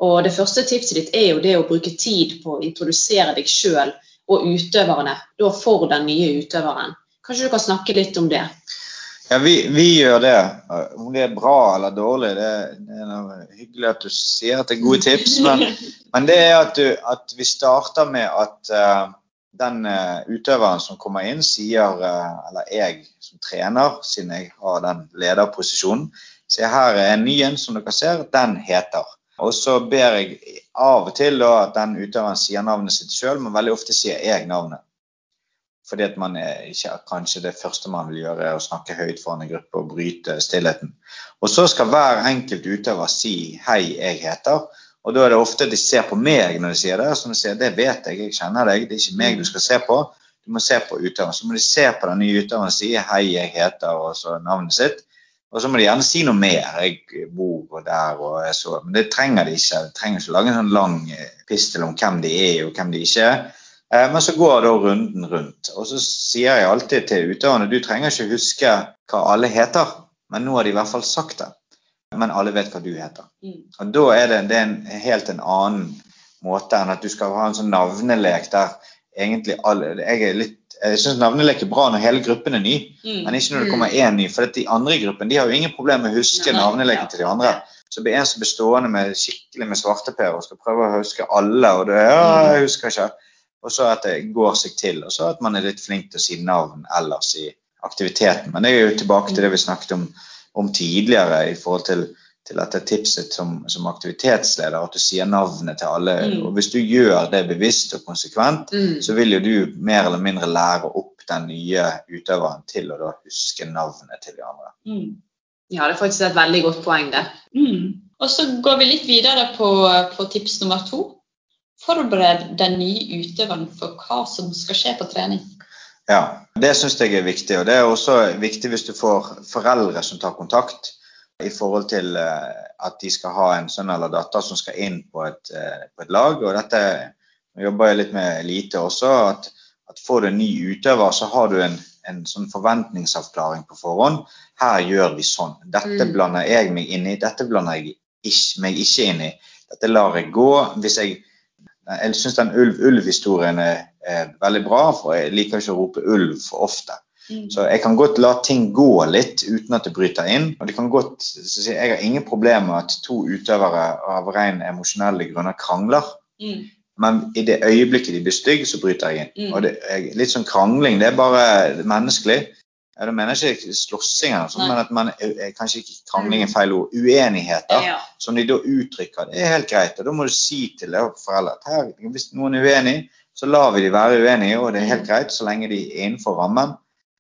Og det første tipset ditt er jo det å bruke tid på å introdusere deg sjøl og utøverne da for den nye utøveren. Kanskje du kan snakke litt om det? Ja, vi, vi gjør det. Om det er bra eller dårlig, det, det er hyggelig at du sier at det er gode tips. Men, men det er at, du, at vi starter med at uh, den uh, utøveren som kommer inn, sier uh, Eller jeg som trener, siden jeg har den lederposisjonen, sier her er en ny en som dere ser, den heter. Og så ber jeg av og til da, at den utøveren sier navnet sitt sjøl, men veldig ofte sier jeg navnet. Fordi at man er ikke, Kanskje det første man vil gjøre, er å snakke høyt foran en gruppe og bryte stillheten. Og så skal hver enkelt utøver si 'hei, jeg heter'. Og da er det ofte de ser på meg når de sier det. Som de sier 'det vet jeg, jeg kjenner deg', det er ikke meg du skal se på. Du må se på utøveren. Så må de se på den nye utøveren og si 'hei, jeg heter', og så navnet sitt. Og så må de gjerne si noe mer. 'Jeg bor der og er så Men det trenger de ikke. De trenger ikke lage en sånn lang eh, pistel om hvem de er og hvem de ikke er. Eh, Men så går da runden rundt. Og så sier jeg alltid til utøverne du trenger ikke huske hva alle heter, men nå har de i hvert fall sagt det. Men alle vet hva du heter. Mm. Og da er det, det er en helt en annen måte enn at du skal ha en sånn navnelek der egentlig alle Jeg, er litt, jeg syns navnelek er bra når hele gruppen er ny, Mm. men ikke når det kommer én ny. For de andre i gruppen de har jo ingen problemer med å huske navneleken ja. til de andre. Så blir en som blir stående med skikkelig med svarteper og skal prøve å huske alle, og det ja, jeg husker ikke. Og så at det går seg til, og så at man er litt flink til å si navn ellers i aktiviteten. Men det er jo tilbake til det vi snakket om, om tidligere i forhold til, til dette tipset som, som aktivitetsleder, at du sier navnet til alle. Mm. Og hvis du gjør det bevisst og konsekvent, Mm. så vil jo du mer eller mindre lære opp den nye utøveren til å da huske navnet til de andre. Mm. Ja, det er faktisk et veldig godt poeng, det. Mm. Og så går vi litt videre på, på tips nummer to. Forbered den nye utøveren for hva som skal skje på trening. Ja, det syns jeg er viktig. Og det er også viktig hvis du får foreldre som tar kontakt i forhold til eh, at de skal ha en sønn eller datter som skal inn på et, eh, på et lag. Og dette jobber jeg litt med lite også. at, at Får du en ny utøver, så har du en, en sånn forventningsavklaring på forhånd. Her gjør vi sånn. Dette Mm. blander jeg meg inn i. Dette blander jeg ikke, meg ikke inn i. Dette lar jeg gå. Hvis jeg jeg syns den ulv-ulv-historien er, veldig bra, for jeg liker ikke å rope ulv for ofte. Mm. Så jeg kan godt la ting gå litt uten at det bryter inn. Og det kan godt, så si, jeg har ingen problemer med at to utøvere av ren emosjonelle grunner krangler. Mm. Men i det øyeblikket de blir stygge, så bryter jeg inn. Mm. Og det, litt sånn krangling, det er bare menneskelig. Ja, da mener jeg ikke slåssing, men at man kanskje ikke krangling er feil ord. Uenigheter Ja. som de da uttrykker, det er helt greit. Og da må du si til det foreldre at her, hvis noen er uenig, så lar vi de være uenige, og det er helt greit så lenge de er innenfor rammen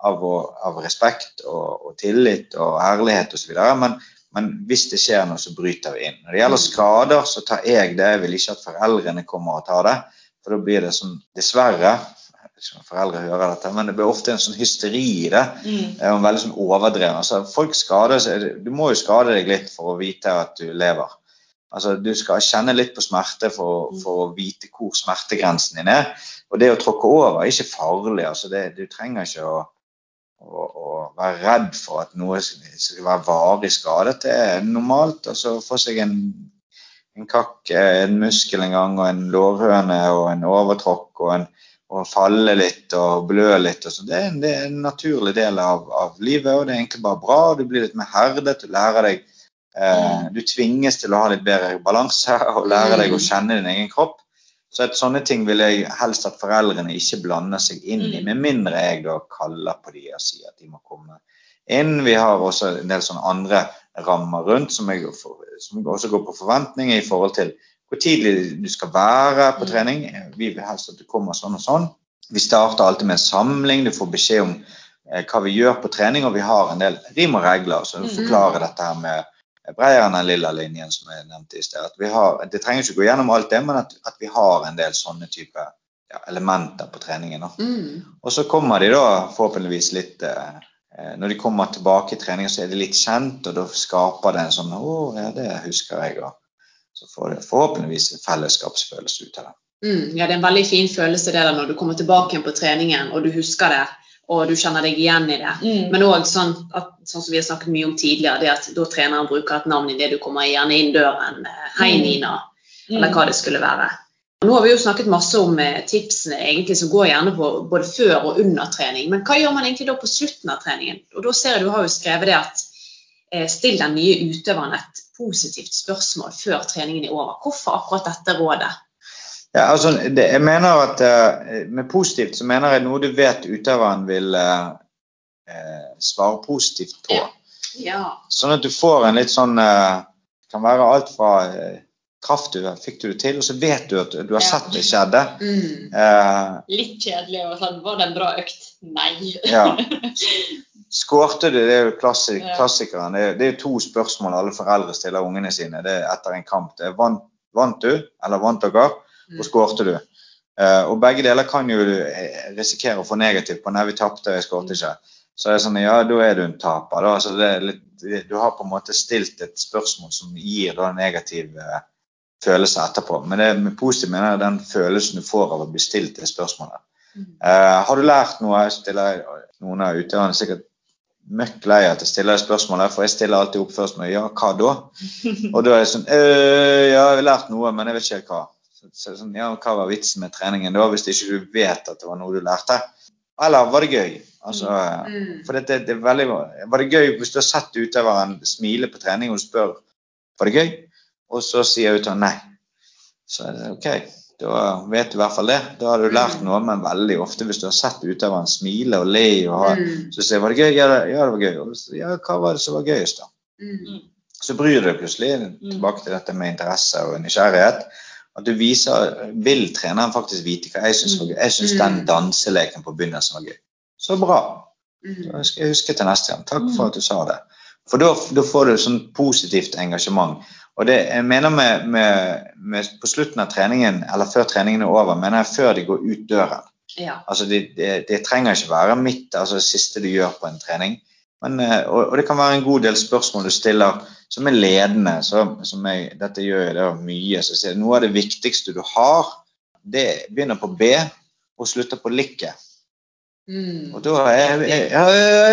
av, av respekt og, og tillit og ærlighet osv. Men, men hvis det skjer noe, så bryter vi inn. Når det gjelder skader, så tar jeg det. Jeg vil ikke at foreldrene kommer og tar det. For da blir det sånn, dessverre ikke om foreldre hører dette, men det blir ofte en sånn hysteri i det. Mm. Veldig sånn overdreven. Altså, folk skader seg. Du må jo skade deg litt for å vite at du lever. Altså, du skal kjenne litt på smerte for, for å vite hvor smertegrensen din er. Og det å tråkke over er ikke farlig. Altså, det, du trenger ikke å, å, å være redd for at noe skal være varig skadet. Det er normalt. Altså, få seg en, en kakk, en muskel en gang, og en lårhøne og en overtråkk og en og falle litt og blø litt. Og det, er en, det er en naturlig del av, av livet, og det er egentlig bare bra. Du blir litt mer herdet, du lærer deg eh, Du tvinges til å ha litt bedre balanse og lære deg å kjenne din egen kropp. Så et sånne ting vil jeg helst at foreldrene ikke blander seg inn i, Mm. med mindre jeg da kaller på de og sier at de må komme inn. Vi har også en del sånne andre rammer rundt som, jeg, som også går på forventninger i forhold til hvor tidlig du skal være på Mm. trening. Vi vil helst at du kommer sånn og sånn. Vi starter alltid med en samling. Du får beskjed om eh, hva vi gjør på trening, og vi har en del rim og regler som Mm. forklarer dette her med bredere enn den lilla linjen som jeg nevnte i sted. Har, det trenger ikke gå gjennom alt det, men at, at vi har en del sånne type ja, elementer på treningen. Mm. Og så kommer de da forhåpentligvis litt eh, eh, Når de kommer tilbake i trening, så er de litt kjent, og da skaper det en sånn Å, ja, det husker jeg. Og så får det forhåpentligvis en fellesskapsfølelse ut av det. Mm. Ja, det er en veldig fin følelse det der når du kommer tilbake igjen på treningen og du husker det, og du kjenner deg igjen i det. Mm. Men òg sånn, at- sånn som vi har snakket mye om tidligere, det at da treneren bruker et navn i det du kommer gjerne inn døren. eh, Hei, Mm. Nina. Mm. Eller hva det skulle være. Og Nå har vi jo snakket masse om eh, tipsene egentlig som går gjerne på både før og under trening. Men hva gjør man egentlig da på slutten av treningen? Og da ser jeg du har jo skrevet det at eh, still den nye utøveren et positivt spørsmål før treningen er over. Hvorfor akkurat dette rådet? Ja, altså, det, jeg mener at eh, Med positivt så mener jeg noe du vet utøveren vil eh, eh, svare positivt på. Ja. Ja. Sånn at du får en litt sånn eh, kan være alt fra kraft du, fikk du det til, og så vet du at du har Ja. sett det skjedde. Mm. Eh, Litt kjedelig og sånn. Var det en bra økt? Nei. ja. Skårte du, det er jo klassik, klassikeren. Det er, det er to spørsmål alle foreldre stiller ungene sine det er etter en kamp. Det er vant, vant du, eller vant dere, og skårte du? Uh, og begge deler kan jo eh, risikere å få negativt på. Nei, vi tapte, jeg skårte ikke. Så det er sånn, ja, da er du en taper. Da. Altså, det litt, du har på en måte stilt et spørsmål som gir da en negativ uh, følelse etterpå. Men det med positivt mener jeg den følelsen du får av å bli stilt det spørsmålet. Mm. Eh, har du lært noe? Stiller noen av utøverne sikkert møkk lei at jeg stiller spørsmålet, for jeg stiller alltid opp først med ja, hva da? Og da er jeg sånn «Øh, ja, jeg har lært noe, men jeg vet ikke helt hva. Så, så, sånn, ja, hva var vitsen med treningen da, hvis ikke du vet at det var noe du lærte? Eller var det gøy? Altså, Mm. for det, det, det er veldig, Var det gøy hvis du har sett utøveren smile på trening og du spør var det gøy, og så sier utøveren nei. Så er det ok, da vet du i hvert fall det. Da har du lært Mm. noe, men veldig ofte hvis du har sett utøveren smile og le og ha Mm. så sier var det gøy? Ja, det, var gøy. Ja, hva var det som var gøyest, da? Mm. Så bryr du deg plutselig tilbake til dette med interesse og nysgjerrighet. At du viser Vil treneren faktisk vite hva jeg syns var gøy? Jeg syns den danseleken på begynnelsen var gøy. Så bra. Da skal jeg huske til neste gang. Takk for at du sa det. For da får du sånn positivt engasjement. Og det jeg mener med, med, med på slutten av treningen, eller før treningen er over, mener jeg før de går ut døren. Ja. Altså det, de, de trenger ikke være midt, altså det siste du gjør på en trening. Men, eh, og, og det kan være en god del spørsmål du stiller som er ledende. Så, som jeg, dette gjør jeg det mye. Så jeg noe av det viktigste du har, det begynner på B og slutter på like. Mm. Og da er jeg, jeg, ja,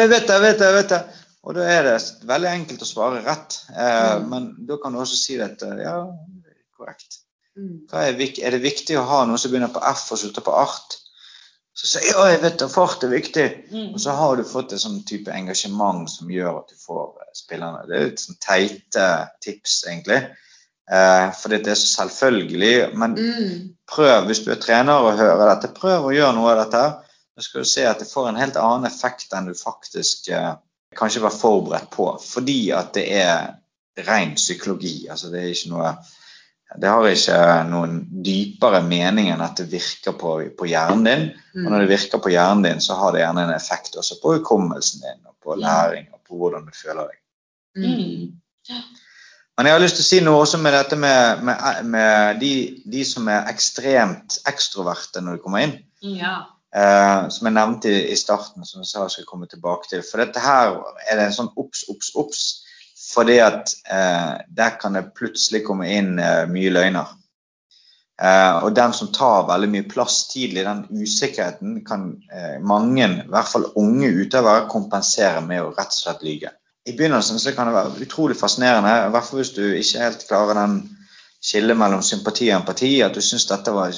jeg vet det, jeg vet det, jeg vet det. Og da er det veldig enkelt å svare rett. Eh, Mm. Men da kan du også si dette. Ja, er korrekt. Mm. Er, er det viktig å ha noe som begynner på F og slutter på art? Så sier ja, jeg vet det, fart er viktig. Mm. Og så har du fått et sånn type engasjement som gjør at du får eh, spillerne. Det er litt sånn teite tips, egentlig. Eh, fordi det er så selvfølgelig. Men Mm. prøv, hvis du er trener og hører dette, prøv å gjøre noe av dette. Da skal du se at det får en helt annen effekt enn du faktisk eh, kanskje være forberedt på. Fordi at det er ren psykologi. Altså det er ikke noe det har ikke noen dypere mening enn at det virker på, på hjernen din. Og når Mm. det virker på hjernen din, så har det gjerne en effekt også på hukommelsen din, og på læring og på hvordan du føler deg. Mm. Mm. Men jeg har lyst til å si noe også med dette med, med, med de, de som er ekstremt ekstroverte når de kommer inn. Ja. Eh, som jeg nevnte i, i starten, som jeg sa jeg skulle komme tilbake til. For dette her er det en sånn obs, obs, obs. Fordi at eh, der kan det plutselig komme inn eh, mye løgner. Og den som tar veldig mye plass tidlig, den usikkerheten, kan mange, i hvert fall unge utøvere, kompensere med å rett og slett lyge. I begynnelsen så kan det være utrolig fascinerende, i hvert fall hvis du ikke helt klarer den skillet mellom sympati og empati, at du syns dette var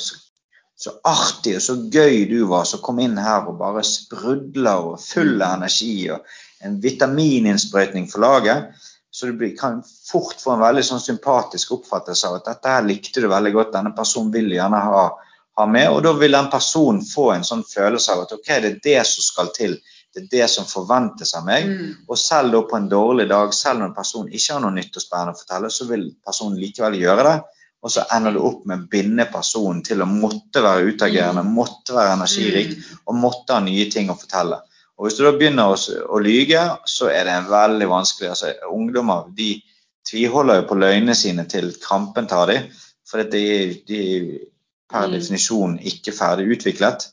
så, artig og så gøy du var, som kom inn her og bare sprudler og full av energi og en vitamininnsprøytning for laget. Så du kan fort få en veldig sånn sympatisk oppfattelse av at dette her likte du veldig godt, denne personen vil du gjerne ha, ha med, og da vil den personen få en sånn følelse av at ok, det er det som skal til, det er det som forventes av meg. Mm. Og selv da på en dårlig dag, selv når en person ikke har noe nytt og spennende å fortelle, så vil personen likevel gjøre det. Og så ender du opp med å binde personen til å måtte være utagerende, måtte være energirik og måtte ha nye ting å fortelle. Og Hvis du da begynner å, å lyge, så er det en veldig vanskelig altså Ungdommer de tviholder jo på løgnene sine til krampen tar dem, for de, de er per Mm. definisjon ikke ferdig utviklet.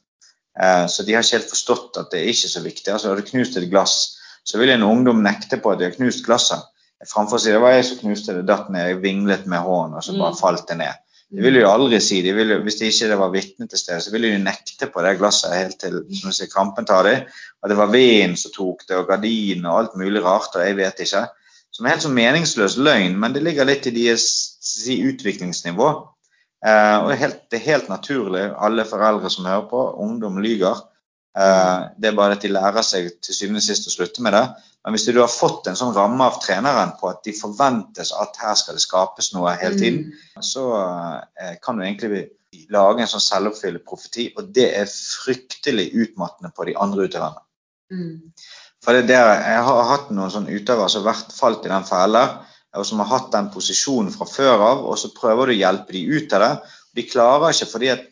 Eh, Så de har ikke helt forstått at det er ikke så viktig. Altså Har du knust et glass, så vil en ungdom nekte på at de har knust glasset. Framfor å si det var jeg som knuste det, datt ned, jeg vinglet med hånden, og så bare Mm. falt det ned. Det ville jo aldri si. De vil hvis det ikke det var vitne til stede, så ville de nekte på det glasset helt til som sier, kampen tar dem. At det var vinden som tok det, og gardinen og alt mulig rart, og jeg vet ikke. Som er helt sånn meningsløs løgn, men det ligger litt i deres si, utviklingsnivå. Eh, og det er, helt, det er helt naturlig, alle foreldre som hører på, ungdom lyger. Eh, det er bare at de lærer seg til syvende og sist å slutte med det. Men hvis du har fått en sånn ramme av treneren på at de forventes at her skal det skapes noe hele tiden, så eh, kan du egentlig lage en sånn selvoppfyllende profeti, og det er fryktelig utmattende på de andre utøverne. Mm. For det er der, Jeg har hatt noen sånne utøvere som har vært falt i den fella, og som har hatt den posisjonen fra før av, og så prøver du å hjelpe de ut av det. De klarer ikke fordi at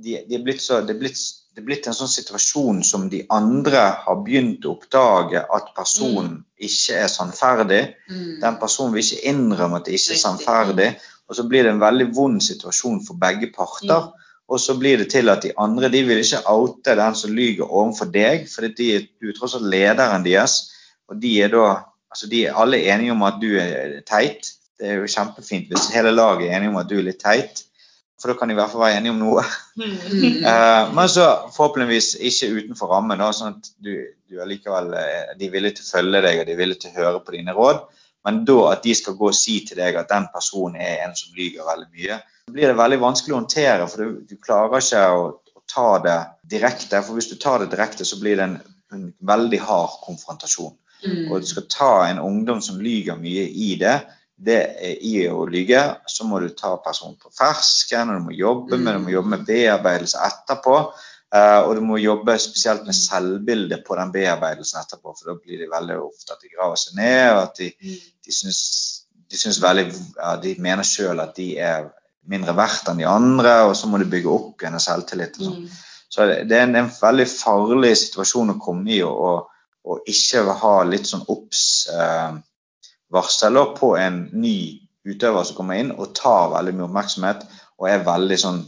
de, de er blitt så, det, er blitt, det er blitt en sånn situasjon som de andre har begynt å oppdage at personen ikke er sannferdig. Mm. Den personen vil ikke innrømme at det ikke er sannferdig. Og så blir det en veldig vond situasjon for begge parter. Og så blir det til at de andre de vil ikke oute den som lyger overfor deg, for de, du er tross alt lederen deres. Og de er da altså de er alle enige om at du er teit. Det er jo kjempefint hvis hele laget er enige om at du er litt teit. For da kan de i hvert fall være enige om noe. Eh, men så forhåpentligvis ikke utenfor rammen, da, sånn at du, du er likevel, de er villige til å følge deg og de er villige til å høre på dine råd. Men da at de skal gå og si til deg at den personen er en som lyger veldig mye, så blir det veldig vanskelig å håndtere, for du, du klarer ikke å, å ta det direkte. For hvis du tar det direkte, så blir det en, en veldig hard konfrontasjon. Mm. Og du skal ta en ungdom som lyger mye i det, det er i å lyge, så må du ta personen på fersken, og du må jobbe med, du må jobbe med bearbeidelse etterpå. eh, og du må jobbe spesielt med selvbildet på den bearbeidelsen etterpå, for da blir det veldig ofte at de graver seg ned, og at de, de syns, de syns veldig ja, De mener sjøl at de er mindre verdt enn de andre, og så må du bygge opp igjen selvtillit. og sånn. Mm. Så det er en, en veldig farlig situasjon å komme i og, ikke ha litt sånn obs-varsel på en ny utøver som kommer inn og tar veldig mye oppmerksomhet og er veldig sånn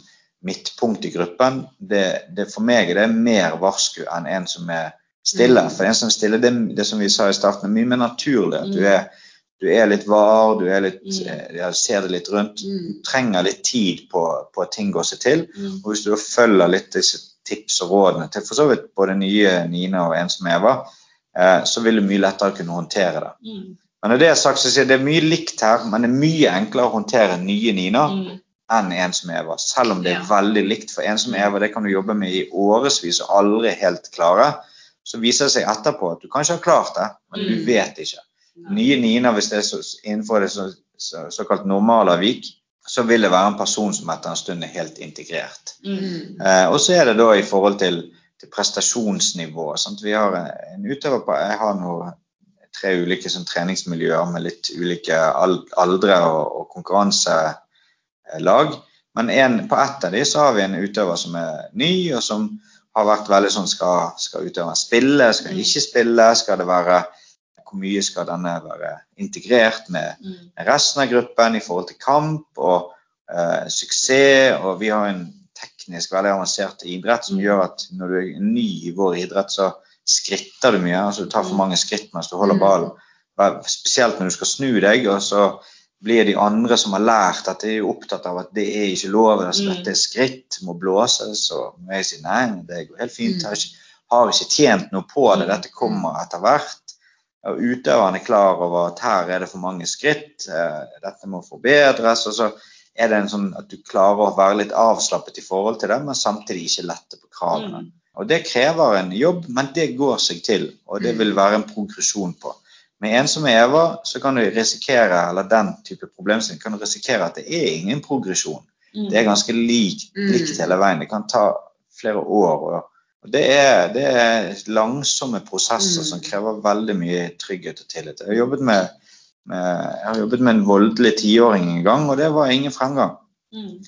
midtpunkt i gruppen. Det, det For meg er det mer varsku enn en som er stille. For en som er stille, det, det som vi sa i starten, er mye mer naturlig. at du er du er litt var, du litt, Mm. eh, ja, ser det litt rundt. Mm. Du trenger litt tid på, på at ting går seg til. Mm. Og hvis du følger litt disse tips og rådene til for så vidt både nye Nina og en som Eva, eh, så vil du mye lettere kunne håndtere det. Men når det er sagt, så sier jeg det er mye likt her, men det er mye enklere å håndtere nye Nina Mm. enn en som Eva. Selv om det er Ja. veldig likt. For en som Eva, det kan du jobbe med i årevis og aldri helt klare. Så viser det seg etterpå at du kanskje har klart det, men du Mm. vet ikke. Nye Nina, hvis det er så, innenfor det så, så, såkalt normalavvik, så vil det være en person som etter en stund er helt integrert. Mm. Eh, og så er det da i forhold til, til prestasjonsnivå. Sant? Vi har en, utøver på Jeg har nå tre ulike sånn, treningsmiljøer med litt ulike aldre og, og konkurranselag. Men en, på ett av de så har vi en utøver som er ny, og som har vært veldig sånn Skal, skal utøveren spille? Skal han ikke spille? Skal det være Hvor mye skal denne være integrert med Mm. resten av gruppen i forhold til kamp og eh, suksess. Og vi har en teknisk veldig avansert idrett som Mm. gjør at når du er ny i vår idrett, så skritter du mye. altså Du tar for Mm. mange skritt mens du holder Mm. ballen. Spesielt når du skal snu deg, og så blir de andre som har lært at de er jo opptatt av at det er ikke lov, altså Mm. dette er skritt, må blåses. Og jeg sier nei, det går helt fint, har ikke, har ikke tjent noe på det, dette kommer etter hvert. Og utøveren er klar over at her er det for mange skritt, eh, dette må forbedres. Og så er det en sånn at du klarer å være litt avslappet i forhold til det, men samtidig ikke lette på kravene. Mm. Og det krever en jobb, men det går seg til, og det Mm. vil være en progresjon på. Med en som er Eva, så kan du risikere, eller den type problemstilling, kan du risikere at det er ingen progresjon. Mm. Det er ganske likt, Mm. likt hele veien. Det kan ta flere år. Og, det, er, det er langsomme prosesser som krever veldig mye trygghet og tillit. Jeg har jobbet med, med, jeg har jobbet med en voldelig tiåring en gang, og det var ingen fremgang. Mm.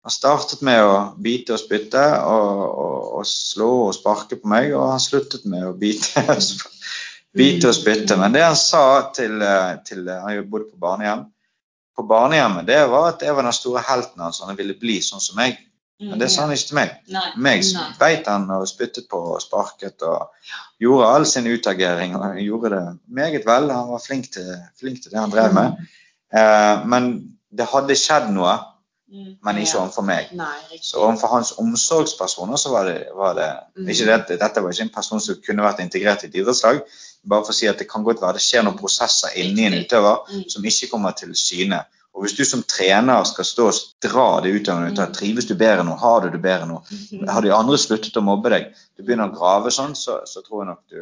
Han startet med å bite og spytte og, og, og slå og sparke på meg, og han sluttet med å bite, bite og spytte. Men det han sa til, eh, til Han bodde på barnehjem. På barnehjemmet det var at jeg var den store helten hans, han ville bli sånn som meg. Men det sa han ikke til meg. Nei. Meg beit han og spyttet på og sparket og gjorde all sin utagering. Og han gjorde det meget vel. Han var flink til, flink til det han drev med. Eh, men det hadde skjedd noe, Mm. men ikke overfor meg. Nei. Så overfor hans omsorgspersoner så var det, var det Mm. ikke det, Dette var ikke en person som kunne vært integrert i et idrettslag. Bare for å si at det kan godt være det skjer noen prosesser inni en utøver Mm. som ikke kommer til syne. Og Hvis du som trener skal stå og dra det utøvende ut av Mm. trives du bedre nå, har du det bedre nå, Mm. har de andre sluttet å mobbe deg, du begynner å grave sånn, så, så tror jeg nok du,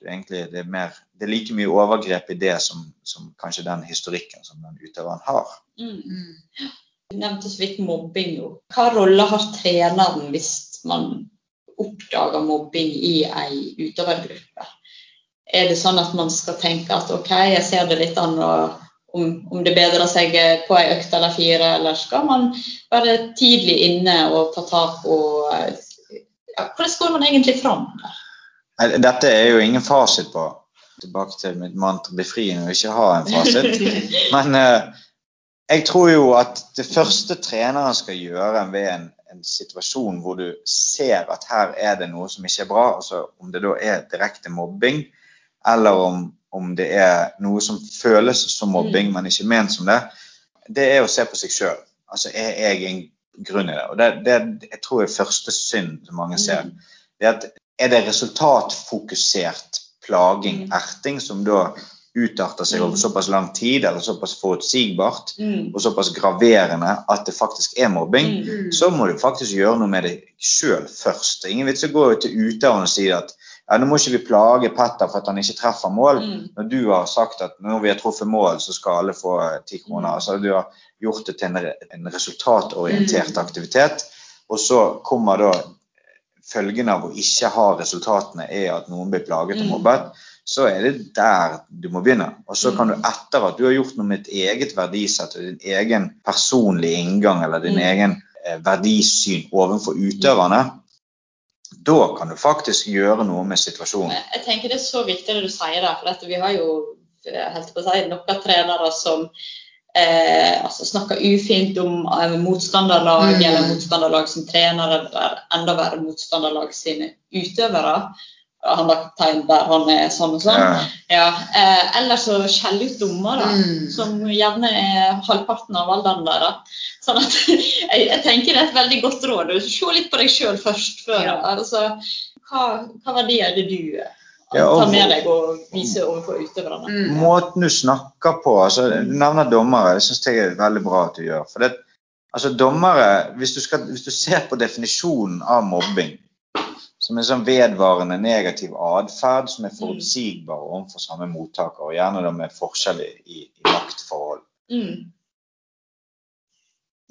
du egentlig, det er, mer, det er like mye overgrep i det som, som kanskje den historikken som den utøveren har. Mm. Du nevnte så vidt mobbing. Hva rolle har treneren hvis man oppdager mobbing i ei utøvergruppe? Er det sånn at man skal tenke at OK, jeg ser det litt an om, om det bedrer seg på ei økt eller fire, eller skal man være tidlig inne og ta tak og ja, Hvordan går man egentlig fram Dette er jo ingen fasit på. Tilbake til mitt mantra befriende å ikke ha en fasit. Men eh, jeg tror jo at det første treneren skal gjøre ved en, en situasjon hvor du ser at her er det noe som ikke er bra, altså om det da er direkte mobbing, eller om, om det er noe som føles som mobbing, men ikke ment som det, det er å se på seg sjøl. Altså, er jeg en grunn i det? Og det, det jeg tror er første synd som mange ser. Mm. Det er, at, er det resultatfokusert plaging, Mm. erting, som da utarter seg over Mm. såpass lang tid, eller såpass forutsigbart, Mm. og såpass graverende at det faktisk er mobbing, Mm. Mm. så må du faktisk gjøre noe med det sjøl først. Det er Ingen vits å gå til utøveren og si at ja, nå må ikke vi plage Petter for at han ikke treffer mål. Mm. Når du har sagt at når vi har truffet mål, så skal alle få eh, ti kroner. Mm. Altså du har gjort det til en, en resultatorientert aktivitet. Og så kommer da følgene av å ikke ha resultatene er at noen blir plaget og mobbet. Så er det der du må begynne. Og så kan du Mm. etter at du har gjort noe med et eget verdisett og din egen personlige inngang eller din Mm. egen eh, verdisyn overfor utøverne, Da kan du faktisk gjøre noe med situasjonen. Jeg tenker Det er så viktig det du sier der. For dette, vi har jo helt på å si, noen trenere som eh, altså snakker ufint om eh, motstanderlag, Mm. eller motstanderlag som trener, eller enda verre motstanderlag sine utøvere. Han har kapteinen der, han er sånn og sånn. Ja. Ja, eh, eller så skjelle ut dommere, Mm. som gjerne er halvparten av alderen deres. Sånn at jeg, jeg tenker det er et veldig godt råd. Se litt på deg sjøl først. Før, Ja. altså, hva, hva verdier er det du eh, Ja, og- tar med deg og viser overfor utøverne? Mm. Måten du snakker på altså, Du nevner dommere. Det syns jeg er veldig bra at du gjør. For det, altså, dommere, hvis du, skal, hvis du ser på definisjonen av mobbing som en sånn vedvarende negativ atferd som er forutsigbar overfor samme mottaker, og gjerne da med forskjell i, i, i maktforhold. Mm.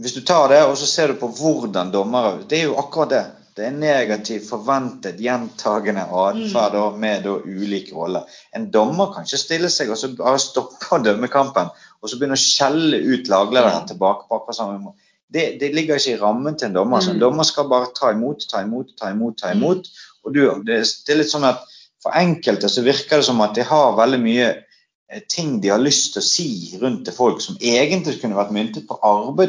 Hvis du tar det, og så ser du på hvordan dommere Det er jo akkurat det. Det er negativ, forventet, gjentagende atferd mm. med da ulike roller. En dommer kan ikke stille seg og så bare stoppe dømmekampen og så begynne å skjelle ut laglederen tilbake på akkurat samme måte. Det, det ligger ikke i rammen til en dommer. Så en Mm. dommer skal bare ta imot, ta imot, ta imot. ta imot. Og du, det, det er litt sånn at For enkelte så virker det som at de har veldig mye eh, ting de har lyst til å si rundt til folk, som egentlig kunne vært myntet på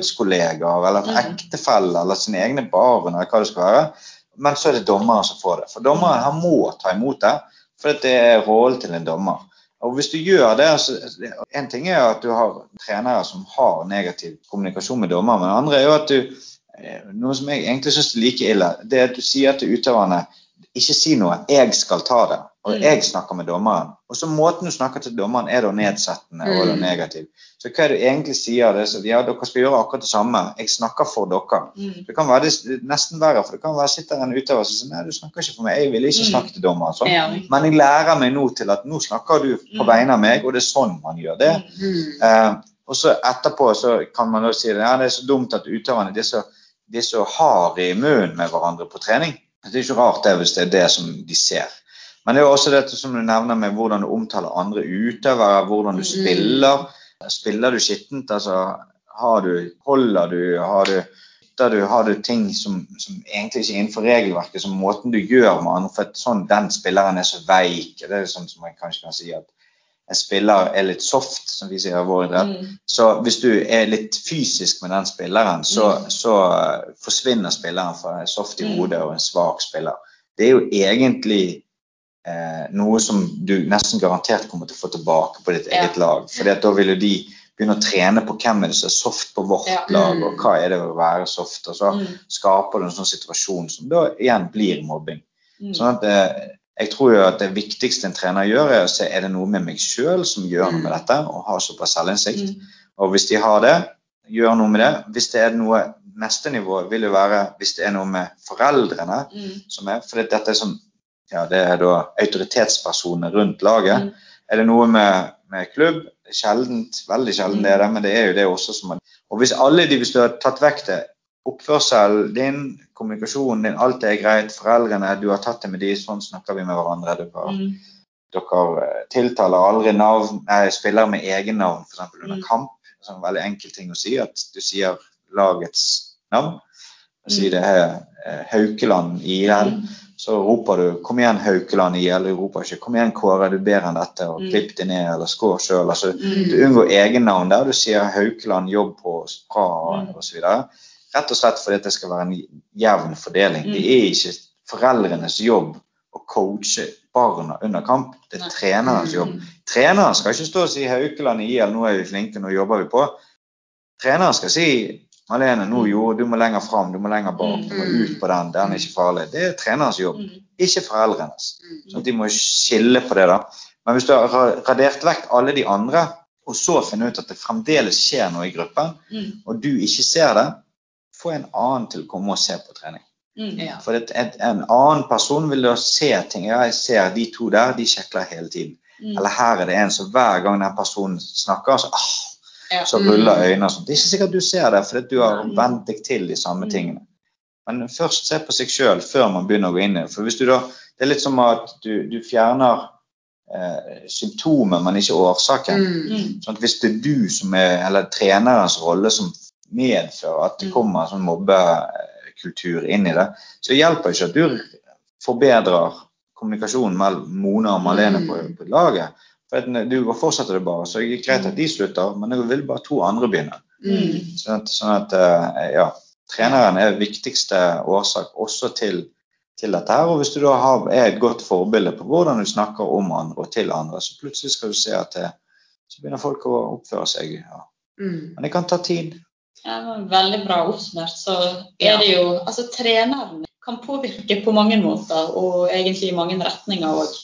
arbeidskollegaer eller Mm. ektefeller eller sine egne barn. eller hva det skal være. Men så er det dommeren som får det. For dommeren han må ta imot det, for det er rollen til en dommer. Og hvis du gjør det, så En ting er at du har trenere som har negativ kommunikasjon med dommer, men det andre er jo at du eh, Noe som jeg egentlig syns er like ille, det er at du sier til utøverne ikke si noe, jeg skal ta det. Og Mm. jeg snakker med dommeren. Og så måten du snakker til dommeren er da nedsettende og da Mm. negativ. Så hva er du egentlig sier? Det er ja, dere skal gjøre akkurat det samme. Jeg snakker for dere. Mm. Det kan være det, nesten verre, for det kan være sitter en utøver som sier nei, du snakker ikke for meg, jeg vil ikke snakke til dommeren. Sånn. Men jeg lærer meg nå til at nå snakker du på vegne av meg, og det er sånn man gjør det. Eh, og så etterpå så kan man da si ja, det er så dumt at utøverne de er så, de er så harde i munnen med hverandre på trening. Det er ikke rart det hvis det er det som de ser. Men det er jo også dette som du nevner med hvordan du omtaler andre utøvere, hvordan du Mm. spiller. Spiller du skittent? Altså, har du, holder du, har du du, har du ting som, som egentlig ikke er innenfor regelverket, som måten du gjør med andre for sånn, Den spilleren er så veik. Det er sånn som man kanskje kan si at en spiller er litt soft, som vi sier i vår idrett. Mm. Så hvis du er litt fysisk med den spilleren, så, Mm. så forsvinner spilleren fra en soft i Mm. hodet og en svak spiller. Det er jo egentlig eh, noe som du nesten garantert kommer til å få tilbake på ditt Ja. eget lag. For da vil jo de begynne å trene på hvem er det som er soft på vårt Ja. lag, Mm. og hva er det å være soft. Og så Mm. skaper du en sånn situasjon som da igjen blir mobbing. Mm. Sånn at eh, jeg tror jo at det viktigste en trener gjør, er å se er det noe med meg sjøl som gjør noe med Mm. dette, og har såpass selvinnsikt. Mm. Og hvis de har det, gjør noe med det. Hvis det er noe Neste nivå vil jo være hvis det er noe med foreldrene Mm. som er For dette er sånn ja, det er da autoritetspersoner rundt laget. Mm. Er det noe med, med klubb? Sjeldent. Veldig sjelden det er det, men det er jo det også som man Og hvis alle de, hvis du har tatt vekk det, oppførselen din, kommunikasjonen din, alt det er greit, foreldrene, du har tatt det med de, sånn snakker vi med hverandre. Dere, Mm. dere eh, tiltaler aldri navn, nei, spiller med egennavn, f.eks. under Mm. kamp. Det er en veldig enkel ting å si, at du sier lagets navn. Si Mm. det er eh, Haukeland IL Mm. Så roper du 'kom igjen, Haukeland i', eller du roper ikke 'kom igjen, Kåre, du er bedre enn dette', og Mm. 'klipp det ned', eller 'skår sjøl'. Altså, Mm. du unngår egennavn der. Du sier Haukeland, jobb på bra, Mm. osv. Rett og slett fordi det skal være en jevn fordeling. Mm. Det er ikke foreldrenes jobb å coache barna under kamp. Det er Nei. trenerens Mm. jobb. Treneren skal ikke stå og si 'Haukeland i IL, nå er vi flinke, nå jobber vi på'. Treneren skal si Malene, nå jo, du må lenger fram, du må lenger bak, du må Mm. ut på den, den er ikke farlig. Det er trenerens jobb Mm. ikke foreldrenes. Mm. Så de må skille på det. da. Men hvis du har radert vekk alle de andre, og så finner ut at det fremdeles skjer noe i gruppen, Mm. og du ikke ser det, få en annen til å komme og se på trening. Mm. Ja. For et, et, en annen person vil da se ting. Ja, jeg ser de to der, de sjekler hele tiden. Mm. Eller her er det en som hver gang den personen snakker, så, ah, Ja. så Mm. ruller øynene og. Det er ikke sikkert du ser det, fordi du har vent deg til de samme Mm. tingene. Men først se på seg sjøl før man begynner å gå inn i det. For hvis du da, Det er litt som at du, du fjerner eh, symptomer, men ikke årsaken. Mm. Mm. Sånn at hvis det er du som er, eller trenerens rolle som medfører at det Mm. kommer en sånn mobbekultur inn i det, så hjelper det ikke at du forbedrer kommunikasjonen mellom Mona og Malene Mm. på, på laget. For Du fortsetter det bare, så det er greit at de slutter, men det vil bare to andre begynne. Mm. Sånn at, sånn at eh, ja, treneren er viktigste årsak også til, til dette her. Og hvis du da har, er et godt forbilde på hvordan du snakker om andre og til andre, så plutselig skal du se at det, så begynner folk å oppføre seg. Ja. Mm. Men det kan ta tid. Ja, veldig bra oppsummert. Så Ja. er det jo Altså, treneren kan påvirke på mange måter, og egentlig i mange retninger òg.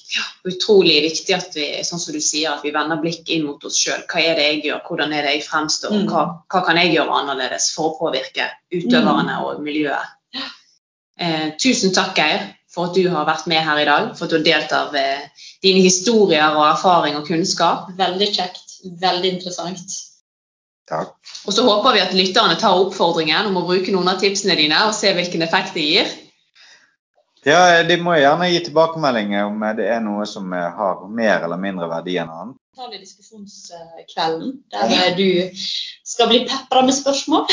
Utrolig viktig at vi sånn som du sier, at vi vender blikk inn mot oss sjøl. Hva er det jeg gjør, hvordan er det jeg fremstår, Mm. hva, hva kan jeg gjøre annerledes for å påvirke utøverne Mm. og miljøet. Eh, tusen takk, Geir, for at du har vært med her i dag. For at du har delt av eh, dine historier og erfaring og kunnskap. Veldig kjekt. Veldig interessant. Takk. Og så håper vi at lytterne tar oppfordringen om å bruke noen av tipsene dine og se hvilken effekt det gir. Ja, De må gjerne gi tilbakemeldinger om det er noe som eh, har mer eller mindre verdi enn annet. Ta det i diskusjonskvelden, der eh, du skal bli pepra med spørsmål.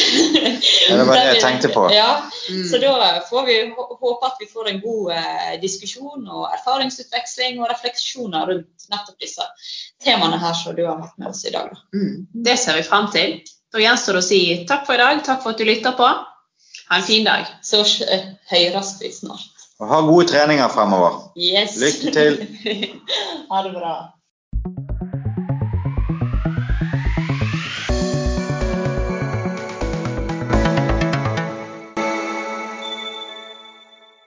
Ja, det var det jeg tenkte på. Ja, Mm. Så da får vi håpe at vi får en god eh, diskusjon og erfaringsutveksling og refleksjoner rundt nettopp disse temaene her som du har hatt med oss i dag. Mm. Det ser vi frem til. Da gjenstår det å si takk for i dag, takk for at du lytter på. Ha en fin dag. Så eh, høres vi snart. Og ha gode treninger fremover. Yes. Lykke til. ha det bra.